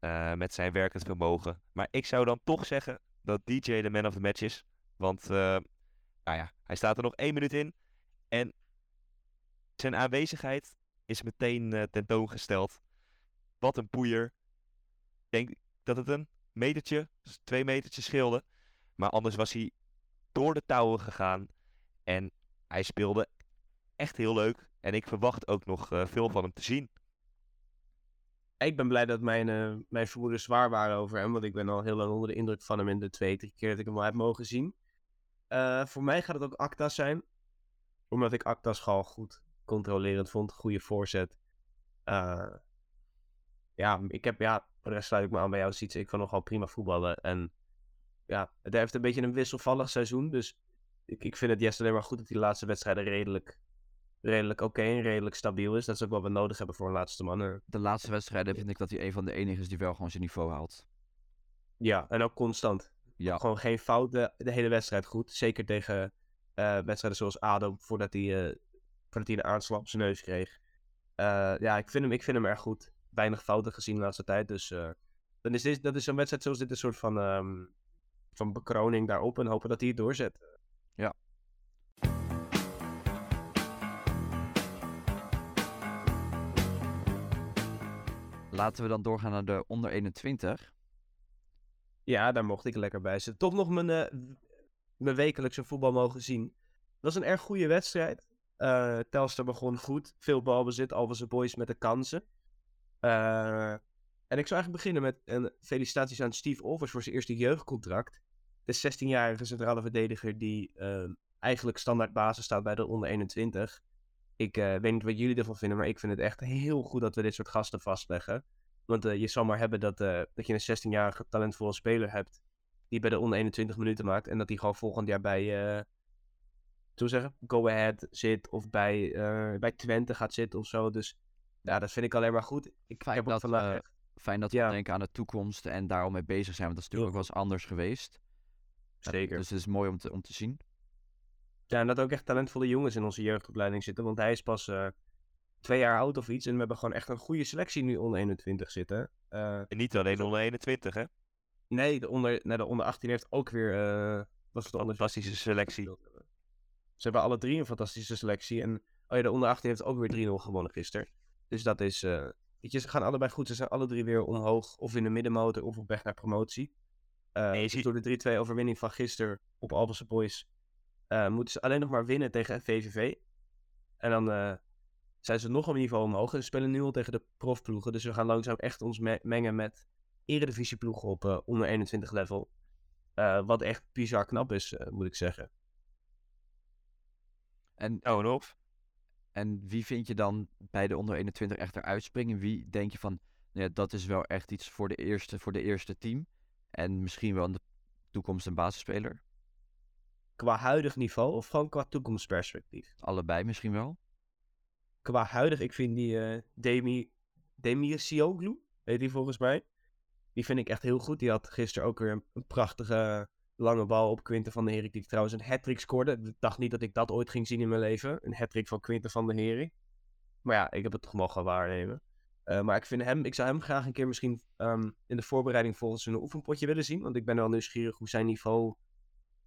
Speaker 2: eh, met zijn werkend vermogen. Maar ik zou dan toch zeggen dat DJ de man of the match is. Want eh, nou ja, hij staat er nog één minuut in. En zijn aanwezigheid is meteen eh, tentoongesteld. Wat een poeier. Denk dat het een metertje, twee metertjes scheelde. Maar anders was hij door de touwen gegaan. En hij speelde echt heel leuk. En ik verwacht ook nog eh, veel van hem te zien.
Speaker 1: Ik ben blij dat mijn, eh, mijn vermoedens zwaar waren over hem, want ik ben al heel lang onder de indruk van hem in de twee, drie keer dat ik hem al heb mogen zien. Eh, voor mij gaat het ook Actas zijn, omdat ik Actas gewoon goed controlerend vond, goede voorzet. Ja, ik heb, ja, voor de rest sluit ik me aan bij jou, Sietse. Ik vond nogal prima voetballen. En ja, het heeft een beetje een wisselvallig seizoen, dus ik, ik vind het juist alleen maar goed dat die laatste wedstrijden redelijk, redelijk oké en redelijk stabiel is. Dat is ook wat we nodig hebben voor een laatste man.
Speaker 3: De laatste wedstrijden vind ik dat hij een van de enigen is die wel gewoon zijn niveau haalt.
Speaker 1: Ja, en ook constant.
Speaker 3: Ja,
Speaker 1: Gewoon geen fouten de hele wedstrijd goed. Zeker tegen eh, wedstrijden zoals ADO, voordat hij, eh, voordat hij een aanslag op zijn neus kreeg. Eh, ja, ik vind, hem, ik vind hem erg goed. Weinig fouten gezien de laatste tijd. Dus eh, dan is dit, dat is zo'n wedstrijd zoals dit een soort van, ehm, van bekroning daarop. En hopen dat hij het doorzet.
Speaker 3: laten we dan doorgaan naar de onder 21.
Speaker 1: Ja, daar mocht ik lekker bij zitten. Toch nog mijn, eh, mijn wekelijkse voetbal mogen zien. Dat was een erg goede wedstrijd. Eh Telstar begon goed. Veel balbezit. Al was de boys met de kansen. Eh, en ik zou eigenlijk beginnen met een felicitaties aan Steve Olvers voor zijn eerste jeugdcontract. De 16-jarige centrale verdediger die eh, eigenlijk standaard basis staat bij de onder 21. Ik eh, weet niet wat jullie ervan vinden, maar ik vind het echt heel goed dat we dit soort gasten vastleggen. Want eh, je zal maar hebben dat, dat je een 16-jarige talentvolle speler hebt. Die bij de onder 21 minuten maakt. En dat die gewoon volgend jaar bij. zeggen? Go Ahead zit. Of bij, bij Twente gaat zitten of zo. Dus ja, dat vind ik alleen maar goed. Ik
Speaker 3: Fijn
Speaker 1: heb
Speaker 3: dat,
Speaker 1: vandaag
Speaker 3: eh,
Speaker 1: echt-
Speaker 3: Fijn dat we
Speaker 1: Ja.
Speaker 3: denken aan de toekomst en daar al mee bezig zijn. Want dat is natuurlijk ook wel eens anders geweest.
Speaker 1: Zeker.
Speaker 3: Dus het is mooi om te, om te zien.
Speaker 1: Ja, en dat ook echt talentvolle jongens in onze jeugdopleiding zitten. Want hij is pas eh, twee jaar oud of iets. En we hebben gewoon echt een goede selectie nu onder 21 zitten. Eh,
Speaker 2: En niet alleen onder 21, hè?
Speaker 1: nee, de onder, nee, de onder 18 heeft ook weer. eh was het onder
Speaker 2: Fantastische selectie.
Speaker 1: Ze hebben alle drie een fantastische selectie. En oh ja, de onder 18 heeft ook weer 3-0 gewonnen gisteren. Dus dat is. eh, weet je, ze gaan allebei goed. Ze zijn alle drie weer omhoog. Of in de middenmotor of op weg naar promotie.
Speaker 2: Je
Speaker 1: dus
Speaker 2: ziet-
Speaker 1: door de 3-2 overwinning van gisteren op Albelse Boys. eh, moeten ze alleen nog maar winnen tegen VVV. En dan zijn ze nog een niveau omhoog. En ze spelen nu al tegen de profploegen. Dus we gaan langzaam echt ons me- mengen met eredivisieploegen op onder 21 level. Wat echt bizar knap is, moet ik zeggen.
Speaker 3: En,
Speaker 2: of.
Speaker 3: En wie vind je dan bij de onder 21 echt eruit springen? Wie denk je van, ja, dat is wel echt iets voor de eerste, voor de eerste team? En misschien wel in de toekomst een basisspeler?
Speaker 1: Qua huidig niveau of gewoon qua toekomstperspectief?
Speaker 3: Allebei misschien wel.
Speaker 1: Qua huidig, ik vind die eh Demi, Demir Sioglu, heet die volgens mij. Die vind ik echt heel goed. Die had gisteren ook weer een, een prachtige lange bal op Quinten van der Herik. Die trouwens een hat scoorde. Ik dacht niet dat ik dat ooit ging zien in mijn leven. Een hat van Quinten van der Herik. Maar ja, ik heb het toch mogen waarnemen. Eh, maar ik, vind hem, ik zou hem graag een keer misschien ehm, in de voorbereiding volgens een oefenpotje willen zien. Want ik ben wel nieuwsgierig hoe zijn niveau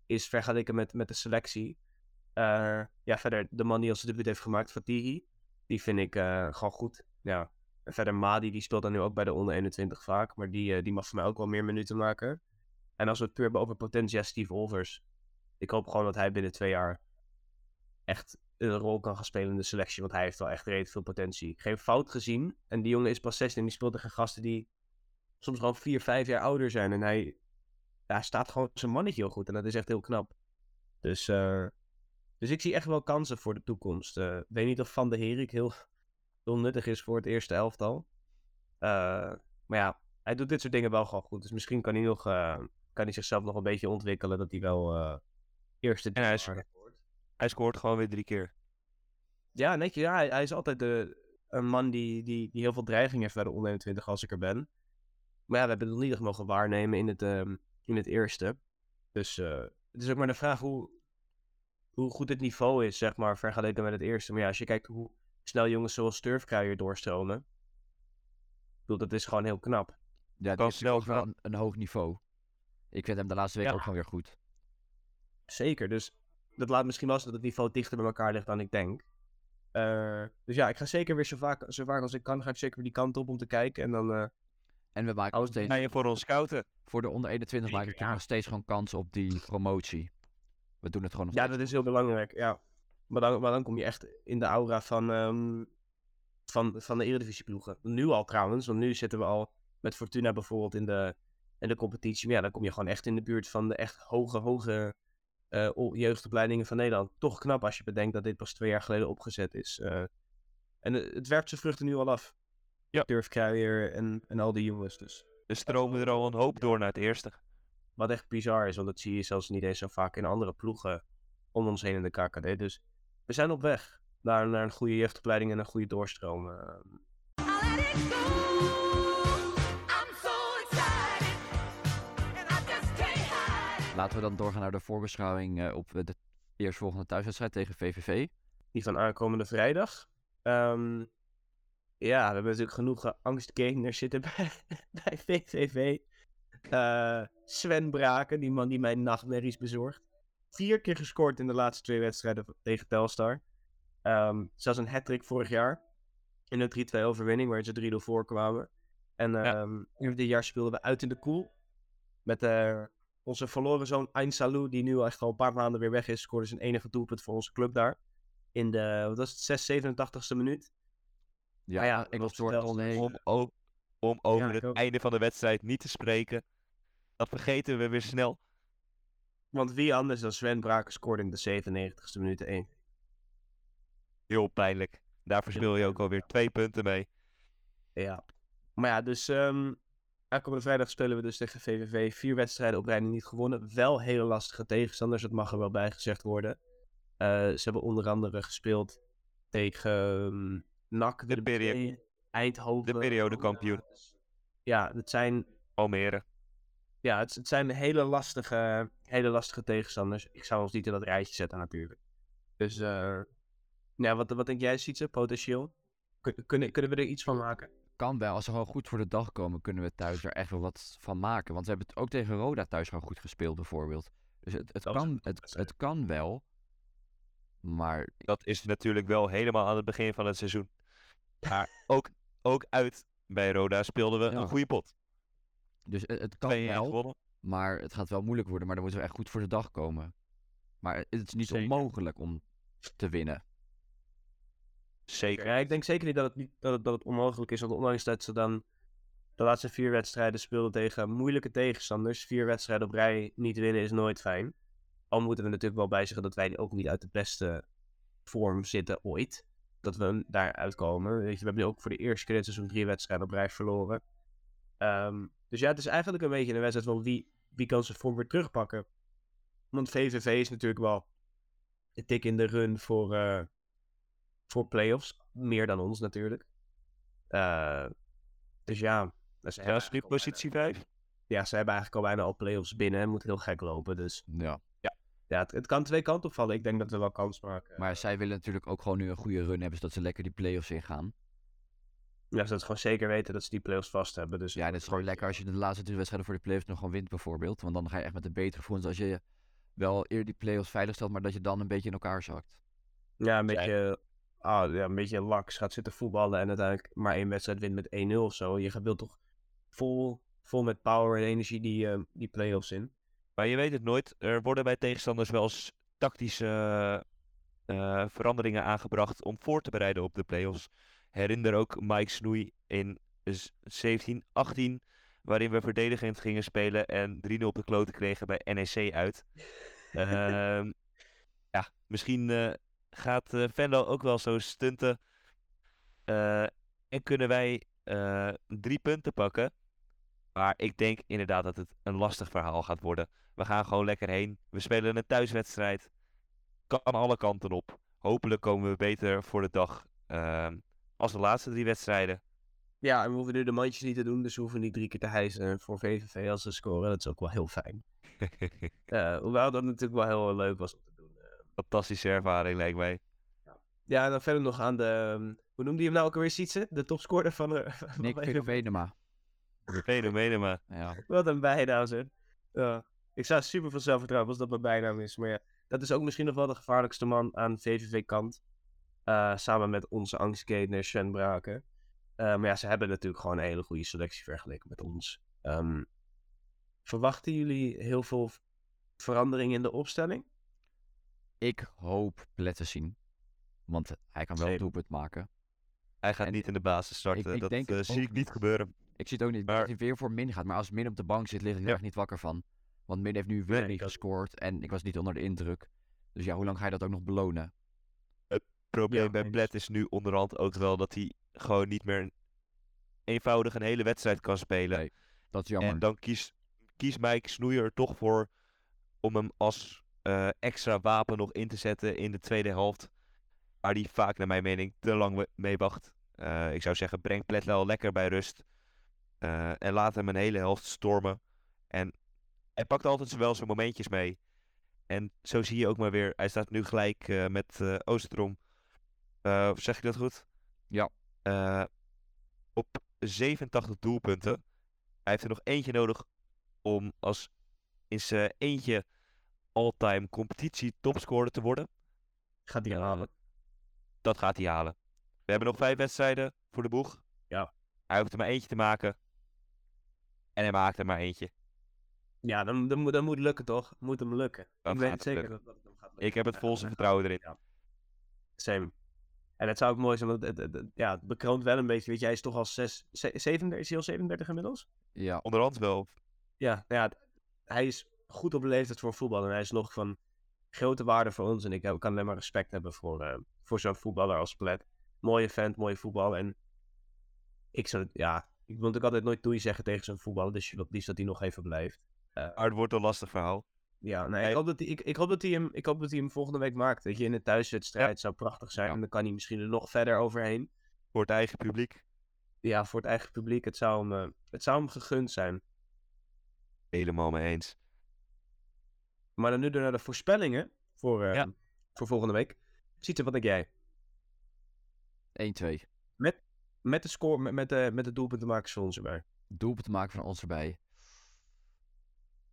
Speaker 1: is vergeleken met, met de selectie. Eh, ja, verder de man die als debuut heeft gemaakt, Fatihi. Die vind ik eh, gewoon goed. Ja. En verder Madi, die speelt dan nu ook bij de onder 21 vaak. Maar die, die mag voor mij ook wel meer minuten maken. En als we het puur hebben over potentie, Steve Olvers. Ik hoop gewoon dat hij binnen twee jaar echt een rol kan gaan spelen in de selectie. Want hij heeft wel echt redelijk veel potentie. Geen fout gezien. En die jongen is pas 16 en die speelt tegen gasten die soms gewoon 4, 5 jaar ouder zijn. En hij, ja, staat gewoon zijn mannetje heel goed. En dat is echt heel knap. Dus, uh, dus ik zie echt wel kansen voor de toekomst. Uh, weet niet of Van de Herik heel, heel nuttig is voor het eerste elftal. Uh, maar ja, hij doet dit soort dingen wel gewoon goed. Dus misschien kan hij, nog, kan hij zichzelf nog een beetje ontwikkelen. Dat hij wel eerste...
Speaker 2: En hij, scoort. hij scoort gewoon weer drie keer.
Speaker 1: Ja, netjes. Ja, hij, hij is altijd de, een man die, die, die heel veel dreiging heeft bij de onder 21 als ik er ben. Maar ja, we hebben het nog niet mogen waarnemen in het, um, in het eerste. Dus uh, het is ook maar de vraag hoe, hoe goed het niveau is, zeg maar, vergeleken met het eerste. Maar ja, als je kijkt hoe snel jongens zoals Sturfkruijer doorstromen. Ik bedoel, dat is gewoon heel knap.
Speaker 3: Ja, dat is wel een, een, hoog niveau. Ik vind hem de laatste week ook gewoon weer goed.
Speaker 1: Zeker, dus dat laat misschien wel dat het niveau dichter bij elkaar ligt dan ik denk. Uh, dus ja, ik ga zeker weer zo vaak, zo vaak als ik kan, ga ik zeker weer die kant op om te kijken. En dan... Uh,
Speaker 3: en we maken nog steeds...
Speaker 2: Je voor ons scouten?
Speaker 3: Voor de onder 21 maak ik ja. nog steeds gewoon kans op die promotie. We doen het gewoon nog
Speaker 1: Ja, dat is heel belangrijk, ja. Maar dan, maar dan kom je echt in de aura van, um, van, van de Eredivisieploegen. Nu al trouwens, want nu zitten we al met Fortuna bijvoorbeeld in de, in de competitie. Maar ja, dan kom je gewoon echt in de buurt van de echt hoge, hoge uh, jeugdopleidingen van Nederland. Toch knap als je bedenkt dat dit pas twee jaar geleden opgezet is. Uh, en het werpt zijn vruchten nu al af.
Speaker 2: Ja.
Speaker 1: Durf Kruijer en, en al die jongens. Dus.
Speaker 2: Er stromen er al een hoop door naar het eerste.
Speaker 1: Wat echt bizar is, want dat zie je zelfs niet eens zo vaak in andere ploegen om ons heen in de KKD. Dus we zijn op weg naar, naar een goede jeugdopleiding en een goede doorstroom. Uh,
Speaker 3: Laten we dan doorgaan naar de voorbeschouwing uh, op de eerstvolgende thuiswedstrijd tegen VVV.
Speaker 1: Die van aankomende vrijdag. Um, ja, we hebben natuurlijk genoeg uh, angstgekers zitten bij, bij VVV. Uh, Sven Braken, die man die mij nachtmerries bezorgt. Vier keer gescoord in de laatste twee wedstrijden tegen Telstar. Um, zelfs een hat vorig jaar. In een 3-2 overwinning, waar ze 3-0 voorkwamen. En um, ja. dit jaar speelden we uit in de koel. Met uh, onze verloren zoon Ain Salou, die nu echt al een paar maanden weer weg is, scoorde zijn enige doelpunt voor onze club daar. In de, wat was het, 6, 87 e minuut.
Speaker 3: Ja, ja ik was door
Speaker 2: om, om, om over ja, het ook. einde van de wedstrijd niet te spreken. Dat vergeten we weer snel.
Speaker 1: Want wie anders dan Sven Braken scoorde in de 97ste minuut 1.
Speaker 2: Heel pijnlijk. Daar verspil je ook alweer twee punten mee.
Speaker 1: Ja. Maar ja, dus um, Aankomende vrijdag spelen we dus tegen VVV. Vier wedstrijden op rij niet gewonnen. Wel hele lastige tegenstanders, dat mag er wel bij gezegd worden. Uh, ze hebben onder andere gespeeld tegen um, NAC,
Speaker 2: de, de periode,
Speaker 1: Eindhoven.
Speaker 2: De periodekampioen.
Speaker 1: Ja, het zijn...
Speaker 2: Almere.
Speaker 1: Ja, het, het, zijn hele lastige, hele lastige tegenstanders. Ik zou ons niet in dat rijtje zetten natuurlijk. Dus, uh, ja, wat, wat denk jij, Sietse, potentieel? Kunnen, kunnen we er iets van maken?
Speaker 3: Kan wel. Als ze gewoon goed voor de dag komen, kunnen we thuis er echt wel wat van maken. Want ze hebben het ook tegen Roda thuis gewoon goed gespeeld, bijvoorbeeld. Dus het, het, kan, het, het kan wel. Maar...
Speaker 2: Dat is natuurlijk wel helemaal aan het begin van het seizoen. Maar ook, ook uit bij Roda speelden we ja. een goede pot.
Speaker 3: Dus het, het kan wel, gewonnen. maar het gaat wel moeilijk worden. Maar dan moeten we echt goed voor de dag komen. Maar het is niet Zeker. onmogelijk om te winnen.
Speaker 1: Zeker. Ik denk zeker niet dat het, dat dat het onmogelijk is. Want ondanks dat ze dan de laatste vier wedstrijden speelden tegen moeilijke tegenstanders. Vier wedstrijden op rij niet winnen is nooit fijn. Al moeten we natuurlijk wel bijzeggen dat wij ook niet uit de beste vorm zitten ooit. Dat we daar uitkomen. Weet je, we hebben nu ook voor de eerste keer seizoen drie wedstrijden op rij verloren. Um, dus ja, het is eigenlijk een beetje een wedstrijd van wie, wie kan zijn vorm weer terugpakken. Want VVV is natuurlijk wel een tik in de run voor, uh, voor playoffs. Meer dan ons natuurlijk. Uh, dus ja, ze
Speaker 2: Ja, is nu
Speaker 1: bijna-
Speaker 2: positie 5?
Speaker 1: Ja, ze hebben eigenlijk al bijna al play-offs binnen en moeten heel gek lopen. Dus
Speaker 3: Ja.
Speaker 1: ja, het, het kan twee kanten opvallen. Ik denk dat we wel kans maken.
Speaker 3: Maar zij willen natuurlijk ook gewoon nu een goede run hebben, zodat ze lekker die play-offs ingaan.
Speaker 1: Ja, ze gewoon zeker weten dat ze die play-offs vast hebben. Dus
Speaker 3: Ja, het is gewoon lekker als je de laatste drie wedstrijden voor de play-offs nog gewoon wint bijvoorbeeld. Want dan ga je echt met een betere gevoel. Als je wel eerder die play-offs veilig stelt, maar dat je dan een beetje in elkaar zakt.
Speaker 1: Ja, een beetje, ah, ja, een beetje laks gaat zitten voetballen en uiteindelijk maar één wedstrijd wint met 1-0 of zo. Je gaat wilt toch vol, vol met power en energie die, eh, die play-offs in.
Speaker 2: Maar je weet het nooit. Er worden bij tegenstanders wel eens tactische eh, veranderingen aangebracht om voor te bereiden op de play-offs. Herinner ook Mike Snoei in z- 17-18, waarin we verdedigend gingen spelen en 3-0 op de kloten kregen bij NEC uit. Ehm, ja, misschien eh, gaat eh, Venlo ook wel zo stunten. eh, en kunnen wij eh, drie punten pakken. Maar ik denk inderdaad dat het een lastig verhaal gaat worden. We gaan gewoon lekker heen. We spelen een thuiswedstrijd. Kan alle kanten op. Hopelijk komen we beter voor de dag ehm, als de laatste drie wedstrijden.
Speaker 1: Ja, en we hoeven nu de mandjes niet te doen, dus we hoeven niet drie keer te hijsen voor VVV als ze scoren. Dat is ook wel heel fijn. Eh, hoewel dat natuurlijk wel heel leuk was om.
Speaker 2: Fantastische ervaring lijkt mij.
Speaker 1: Ja, en dan verder nog aan de, ehm, hoe noemde je hem nou ook alweer, Sietse? De topscorer van de... van
Speaker 3: Nick.
Speaker 2: Fenomenen, maar
Speaker 3: Ja.
Speaker 1: Wat een bijnaam zeg. Ja. Ik sta super veel zelfvertrouwen als dat mijn bijnaam is. Maar ja, dat is ook misschien nog wel de gevaarlijkste man aan VVV-kant. Eh, samen met onze angstketener Sven Braken. Eh, maar ja, ze hebben natuurlijk gewoon een hele goede selectie vergeleken met ons. Ehm, verwachten jullie heel veel verandering in de opstelling?
Speaker 3: Ik hoop Plet te zien. Want hij kan wel een doelpunt maken.
Speaker 2: hij gaat
Speaker 3: En
Speaker 2: niet in de basis starten.
Speaker 3: ik
Speaker 2: dat
Speaker 3: denk
Speaker 2: eh,
Speaker 3: het
Speaker 2: zie ik niet gebeuren.
Speaker 3: Ik zie het ook niet
Speaker 2: Maar-
Speaker 3: dat hij weer voor Min gaat. Maar als Min op de bank zit, lig ik er
Speaker 2: Ja.
Speaker 3: echt niet wakker van. Want Min heeft nu weer
Speaker 1: Nee,
Speaker 3: niet gescoord. En ik was niet onder de indruk. Dus ja, hoe lang ga je dat ook nog belonen?
Speaker 2: probleem
Speaker 1: Ja,
Speaker 2: bij. Plet is nu onderhand ook wel dat hij gewoon niet meer een- eenvoudig een hele wedstrijd kan spelen.
Speaker 3: Nee, Dat is jammer.
Speaker 2: En dan kiest kies Mike Snoeier er toch voor om hem als eh, extra wapen nog in te zetten in de tweede helft. Waar die vaak, naar mijn mening, te lang mee wacht. Eh, ik zou zeggen, breng Pletlel lekker bij rust. Eh, en laat hem een hele helft stormen. En hij pakt altijd wel zijn momentjes mee. En zo zie je ook maar weer, hij staat nu gelijk met. Eh, zeg ik dat goed?
Speaker 3: Ja.
Speaker 2: Op 87 doelpunten. Hij heeft er nog eentje nodig om als in zijn eentje all-time competitie topscorer te worden.
Speaker 1: Gaat die
Speaker 2: Eh,
Speaker 1: halen?
Speaker 2: Dat gaat hij halen. We hebben nog vijf wedstrijden voor de boeg.
Speaker 1: Ja.
Speaker 2: Hij hoeft er maar eentje te maken. En hij maakt er maar eentje.
Speaker 1: Ja, dan, dan, moet- dan moet het lukken toch? Moet hem lukken.
Speaker 2: Dat
Speaker 1: ik weet
Speaker 2: gaat
Speaker 1: het
Speaker 2: hem
Speaker 1: zeker
Speaker 2: lukken.
Speaker 1: dat, dat het hem gaat lukken.
Speaker 2: Ik heb het volste
Speaker 1: ja.
Speaker 2: vertrouwen erin.
Speaker 1: Ja. Same. En het zou ook mooi zijn, want het, het- het- ja, het bekroont wel een beetje. Weet je, hij is toch al 6, 37, is hij al 37 inmiddels?
Speaker 3: Ja,
Speaker 2: Onderhand wel.
Speaker 1: Ja, nou ja, hij is goed op de leeftijd voor voetbal. En hij is nog van grote waarde voor ons. En ik kan alleen maar respect hebben voor, eh, voor zo'n voetballer als Plet. Mooie vent, mooie voetbal. En ik zou, ja, ik wil natuurlijk altijd nooit doei zeggen tegen zo'n voetballer. Dus je wilt liefst dat hij nog even blijft.
Speaker 2: Maar het wordt een lastig verhaal.
Speaker 1: Ja, nee,
Speaker 2: Hij-
Speaker 1: ik, hoop dat hij, ik, ik, hoop dat hij hem, ik hoop dat hij hem volgende week maakt. Dat je in de thuiswedstrijd zou prachtig zijn.
Speaker 3: Ja.
Speaker 1: En dan kan hij misschien er nog verder overheen.
Speaker 2: Voor het eigen publiek.
Speaker 1: Ja, voor het eigen publiek. Het zou hem, eh, het zou hem gegund zijn.
Speaker 2: Helemaal mee eens.
Speaker 1: Maar dan nu door naar de voorspellingen voor, eh,
Speaker 2: Ja.
Speaker 1: voor volgende week. Ziet er, wat denk jij?
Speaker 3: 1-2.
Speaker 1: Met de score, met, met, de, met de doelpuntenmakers van ons erbij. 1-2
Speaker 3: Doelpunt maken van ons erbij.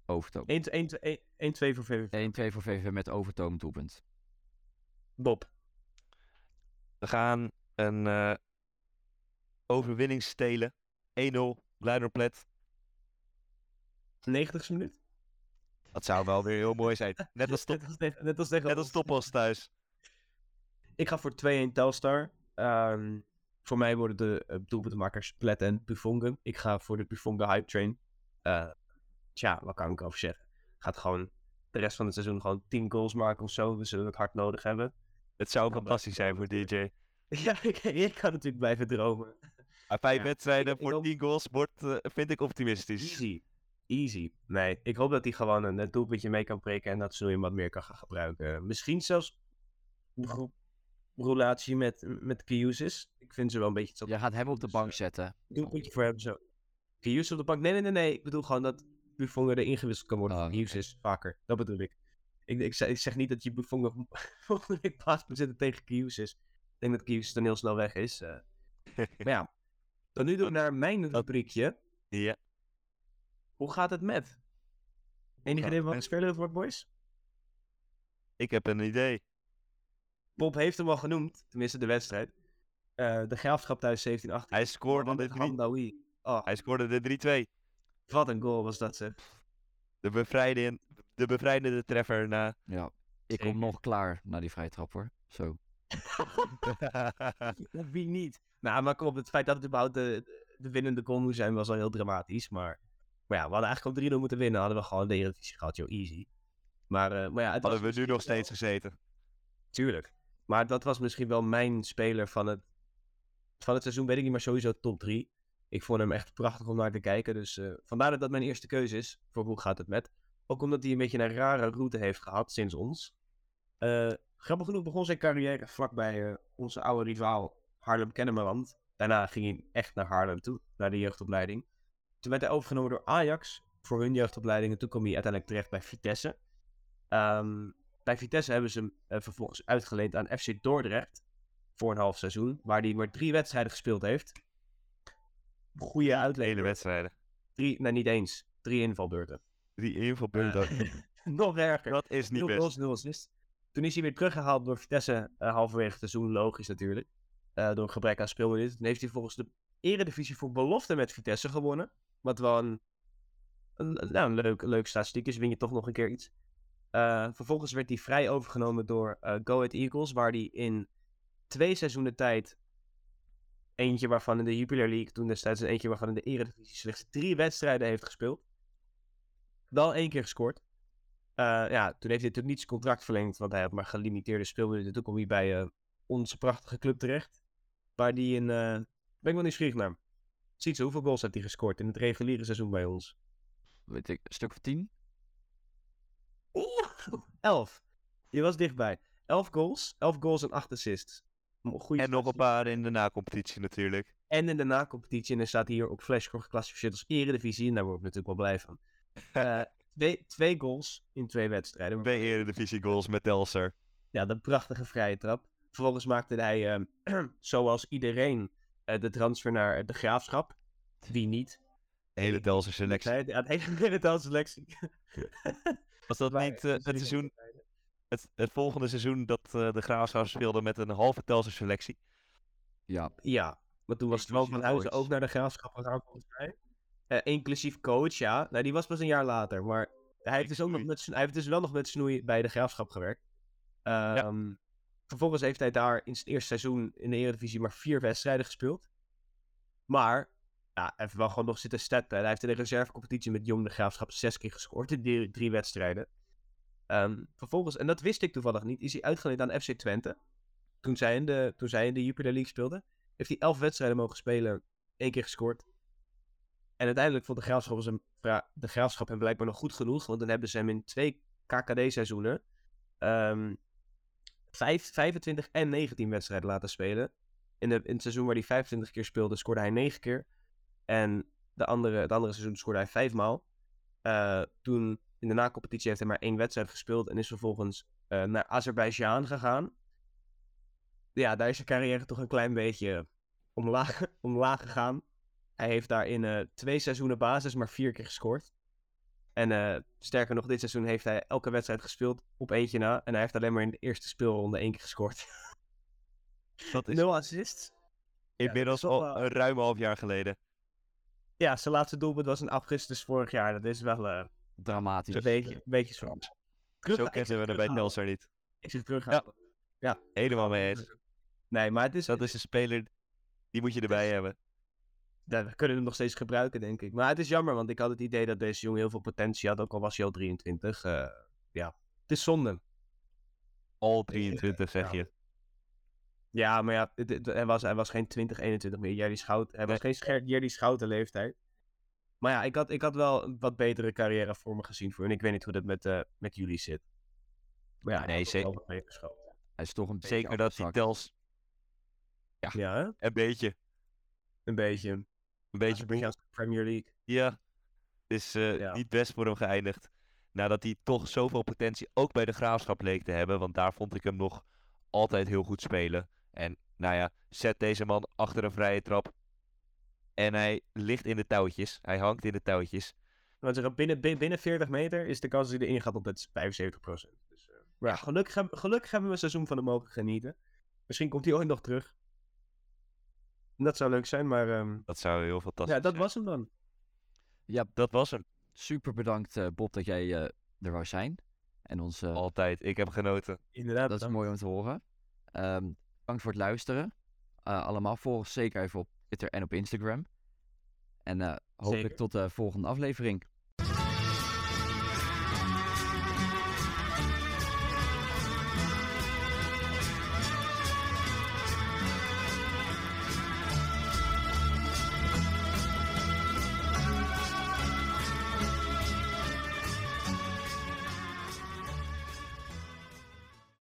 Speaker 3: Overtoom.
Speaker 1: 1-2 voor VVV.
Speaker 3: 1-2 voor VVV met overtoom doelpunt.
Speaker 1: Bob.
Speaker 2: We gaan een eh, overwinning stelen. 1-0. Gleiderplet.
Speaker 1: 90ste minuut.
Speaker 2: Dat zou wel weer heel mooi zijn. Net als, top,
Speaker 1: Net als net als
Speaker 2: net als. Topos thuis.
Speaker 1: Ik ga voor 2-1 Telstar. Ehm, voor mij worden de uh, doelpuntenmakers Plet en Buffon. Ik ga voor de Buffon hype train. Eh, tja, wat kan ik over zeggen? Gaat gewoon de rest van het seizoen gewoon 10 goals maken of zo. We zullen het hard nodig hebben.
Speaker 2: Het zou fantastisch zijn voor DJ.
Speaker 1: Ja, ik, ik kan natuurlijk blijven dromen.
Speaker 2: Maar vijf
Speaker 1: Ja,
Speaker 2: wedstrijden
Speaker 1: ik- ik
Speaker 2: voor
Speaker 1: hoop-
Speaker 2: 10 goals wordt, eh, vind ik optimistisch.
Speaker 1: Easy. Easy. Nee, ik hoop dat hij gewoon een, een doelpuntje mee kan prikken en dat Snoei hem wat meer kan gaan gebruiken. Misschien zelfs roulatie met, met Kiusis. Ik vind ze wel een beetje...
Speaker 3: Jij gaat hem op de bank
Speaker 1: eh,
Speaker 3: zetten.
Speaker 1: doelpuntje voor hem zo. Kius op de bank. Nee, nee, nee, nee. Ik bedoel gewoon dat Buffon er ingewisseld kan worden.
Speaker 3: Oh,
Speaker 1: Oh, Kius is vaker. Dat bedoel ik. Ik, ik, zeg, ik zeg niet dat je Buffon volgende week baas moet zetten tegen Kius is. Ik denk dat Kius dan heel snel weg is. eh. maar ja, dan nu door naar mijn rubriekje.
Speaker 2: Ja.
Speaker 1: Hoe gaat het met? Enig
Speaker 2: gaat
Speaker 1: idee wat speler het wordt, boys?
Speaker 2: Ik heb een idee.
Speaker 1: Bob heeft hem al genoemd, tenminste de wedstrijd. Eh, de Graafschap thuis 1718.
Speaker 2: Hij scoorde de, drie-.
Speaker 1: Oh,
Speaker 2: hij scoorde de 3-2.
Speaker 1: wat een goal was dat, zeg.
Speaker 2: De, bevrijding, de bevrijdende treffer na...
Speaker 3: Ja, ik kom nog klaar na die vrije trap hoor. Zo.
Speaker 1: Wie niet? Nou, maar kom op, het feit dat het überhaupt de, de winnende goal moest zijn, was al heel dramatisch. Maar, maar ja, we hadden eigenlijk al 3-0 moeten winnen. Hadden we gewoon de Eredivisie gehad, joh, easy. Maar, eh, maar ja, het
Speaker 2: Hadden
Speaker 1: was
Speaker 2: we nu nog steeds gezeten.
Speaker 1: Tuurlijk. Maar dat was misschien wel mijn speler van het, van het seizoen, weet ik niet, maar sowieso top 3. Ik vond hem echt prachtig om naar te kijken. Dus eh, vandaar dat dat mijn eerste keuze is voor hoe gaat het met. Ook omdat hij een beetje een rare route heeft gehad sinds ons. Eh, grappig genoeg begon zijn carrière vlakbij eh, onze oude rivaal Haarlem-Kennemerland. Daarna ging hij echt naar Haarlem toe, naar de jeugdopleiding. Toen werd hij overgenomen door Ajax voor hun jeugdopleiding. En toen kwam hij uiteindelijk terecht bij Vitesse. Ehm, bij Vitesse hebben ze hem eh, vervolgens uitgeleend aan FC Dordrecht. Voor een half seizoen. Waar hij maar drie wedstrijden gespeeld heeft. Goede
Speaker 2: Hele
Speaker 1: uitleen.
Speaker 2: wedstrijden.
Speaker 1: Drie, nee, niet eens. Drie invalbeurten.
Speaker 2: Die invalpunten.
Speaker 1: Nog erger.
Speaker 2: dat is niet
Speaker 1: Nul
Speaker 2: best.
Speaker 1: nul. Toen is hij weer teruggehaald door Vitesse. eh, halverwege het seizoen, logisch natuurlijk. Eh, door een gebrek aan speelminuten. Toen heeft hij volgens de Eredivisie voor belofte met Vitesse gewonnen. Wat wel een, een, nou, een leuk, leuk statistiek is. Win je toch nog een keer iets. Eh, vervolgens werd hij vrij overgenomen door eh Go Ahead Eagles. Waar hij in twee seizoenen tijd... Eentje waarvan in de Jupiler League toen destijds... En eentje waarvan in de Eredivisie slechts drie wedstrijden heeft gespeeld. Wel één keer gescoord. Eh, ja, toen heeft hij natuurlijk niet zijn contract verlengd, want hij had maar gelimiteerde speelminuten. Toen kwam hij bij onze prachtige club terecht. Waar in. eh ben ik wel nieuwsgierig naar. Ziet ze, hoeveel goals heeft hij gescoord in het reguliere seizoen bij ons?
Speaker 3: Weet ik, een stuk of tien?
Speaker 1: Oeh, elf. Je was dichtbij. Elf goals, elf goals en acht assists. Goeie
Speaker 2: En nog een paar in de nacompetitie natuurlijk.
Speaker 1: En in de na-competitie. En dan staat hij hier op Flashscore geclassificeerd als Eredivisie. En daar word ik natuurlijk wel blij van. Eh, twee, twee goals in twee wedstrijden.
Speaker 2: Twee eredivisie goals met Telstar.
Speaker 1: Ja, de prachtige vrije trap. Vervolgens maakte hij, ehm, zoals iedereen, de transfer naar eh, de graafschap. Wie niet?
Speaker 2: De hele Telstar selectie.
Speaker 1: Nee, het hele selectie.
Speaker 2: Was dat
Speaker 1: Maar-
Speaker 2: niet eh, het seizoen, het, het volgende seizoen dat eh, de Graafschap speelde met een halve Telstar selectie?
Speaker 3: Ja,
Speaker 1: Ja, maar toen was het wel van Huizen ook naar de graafschap gegaan, volgens mij. Eh, inclusief coach, ja. Nou, die was pas een jaar later. Maar hij heeft dus, ook nog met, hij heeft dus wel nog met Snoei bij de graafschap gewerkt. Ehm, Vervolgens heeft hij daar in zijn eerste seizoen in de Eredivisie maar vier wedstrijden gespeeld. Maar, ja, even wel gewoon nog zitten steppen. Hij heeft in de reservecompetitie met Jong de Graafschap zes keer gescoord in drie wedstrijden. Ehm, vervolgens, en dat wist ik toevallig niet, is hij uitgeleend aan FC Twente. Toen zij in de, toen de Jupiter League speelden, heeft hij elf wedstrijden mogen spelen, één keer gescoord. En uiteindelijk vond de Graafschap, hem, de graafschap hem blijkbaar nog goed genoeg, want dan hebben ze hem in twee KKD-seizoenen um, ehm, 25 en 19 wedstrijden laten spelen. In, de, in het seizoen waar hij 25 keer speelde, scoorde hij 9 keer. En de andere, het andere seizoen scoorde hij 5 maal. Eh, toen in de nacompetitie heeft hij maar één wedstrijd gespeeld en is vervolgens eh, naar Azerbeidzjan gegaan. Ja, daar is zijn carrière toch een klein beetje omlaag, omlaag gegaan. Hij heeft daar in uh, twee seizoenen basis maar vier keer gescoord. En eh, sterker nog, dit seizoen heeft hij elke wedstrijd gespeeld op eentje na. En hij heeft alleen maar in de eerste speelronde één keer gescoord.
Speaker 2: Dat is
Speaker 1: Nul assists.
Speaker 2: inmiddels
Speaker 1: dat is
Speaker 2: al
Speaker 1: wel-
Speaker 2: een ruim half jaar geleden.
Speaker 1: Ja, zijn laatste doelpunt was in augustus vorig jaar. Dat is wel eh,
Speaker 3: dramatisch.
Speaker 1: een beetje, een beetje zo.
Speaker 2: Zo kennen we er bij Telstar niet.
Speaker 1: Ik zit terug. Ja.
Speaker 2: Helemaal mee eens.
Speaker 1: Nee, maar het is,
Speaker 2: Dat is een speler, die moet je erbij hebben.
Speaker 1: Ja, we kunnen hem nog steeds gebruiken, denk ik. Maar het is jammer, want ik had het idee dat deze jongen heel veel potentie had. Ook al was hij al 23. eh, ja, het is zonde.
Speaker 2: Al 23 zeg
Speaker 1: Ja.
Speaker 2: je.
Speaker 1: Ja, maar ja, het- het- hij, was, hij was geen 20, 21 meer. Jerry Schout, hij was geen scher- Jerry Schouten leeftijd. Maar ja, ik had, ik had wel een wat betere carrière voor me gezien voor hem. Ik weet niet hoe dat met, eh, met jullie zit. Maar ja,
Speaker 2: Nee,
Speaker 1: hij
Speaker 2: zeker.
Speaker 3: Hij is toch een beetje
Speaker 2: Zeker dat
Speaker 3: afgezakt.
Speaker 2: Tels
Speaker 1: Ja, hè?
Speaker 2: een beetje.
Speaker 1: een beetje.
Speaker 2: Een beetje moe.
Speaker 1: Amerikaanse Premier League.
Speaker 2: Ja, het is eh,
Speaker 1: Ja.
Speaker 2: niet best voor hem geëindigd. Nadat hij toch zoveel potentie ook bij de graafschap leek te hebben. Want daar vond ik hem nog altijd heel goed spelen. En nou ja, zet deze man achter een vrije trap. En hij ligt in de touwtjes. Hij hangt in de touwtjes.
Speaker 1: Want zeggen, binnen, bin- binnen 40 meter is de kans dat hij erin gaat altijd 75%. Dus, eh, ja, gelukkig, gelukkig hebben we een seizoen van hem mogen genieten. Misschien komt hij ooit nog terug. Dat zou leuk zijn, maar ehm,
Speaker 2: Dat zou heel fantastisch
Speaker 1: ja, dat
Speaker 2: zijn.
Speaker 1: was hem dan.
Speaker 2: Dat was hem.
Speaker 3: Super bedankt eh, Bob dat jij eh, er wou zijn. En ons, eh,
Speaker 2: Altijd. Ik heb genoten.
Speaker 1: Inderdaad.
Speaker 3: dat is mooi om te horen. Ehm, bedankt voor het luisteren. Eh, allemaal volg ons zeker even op Twitter en op Instagram. En eh, hopelijk
Speaker 1: Zeker.
Speaker 3: tot de volgende aflevering.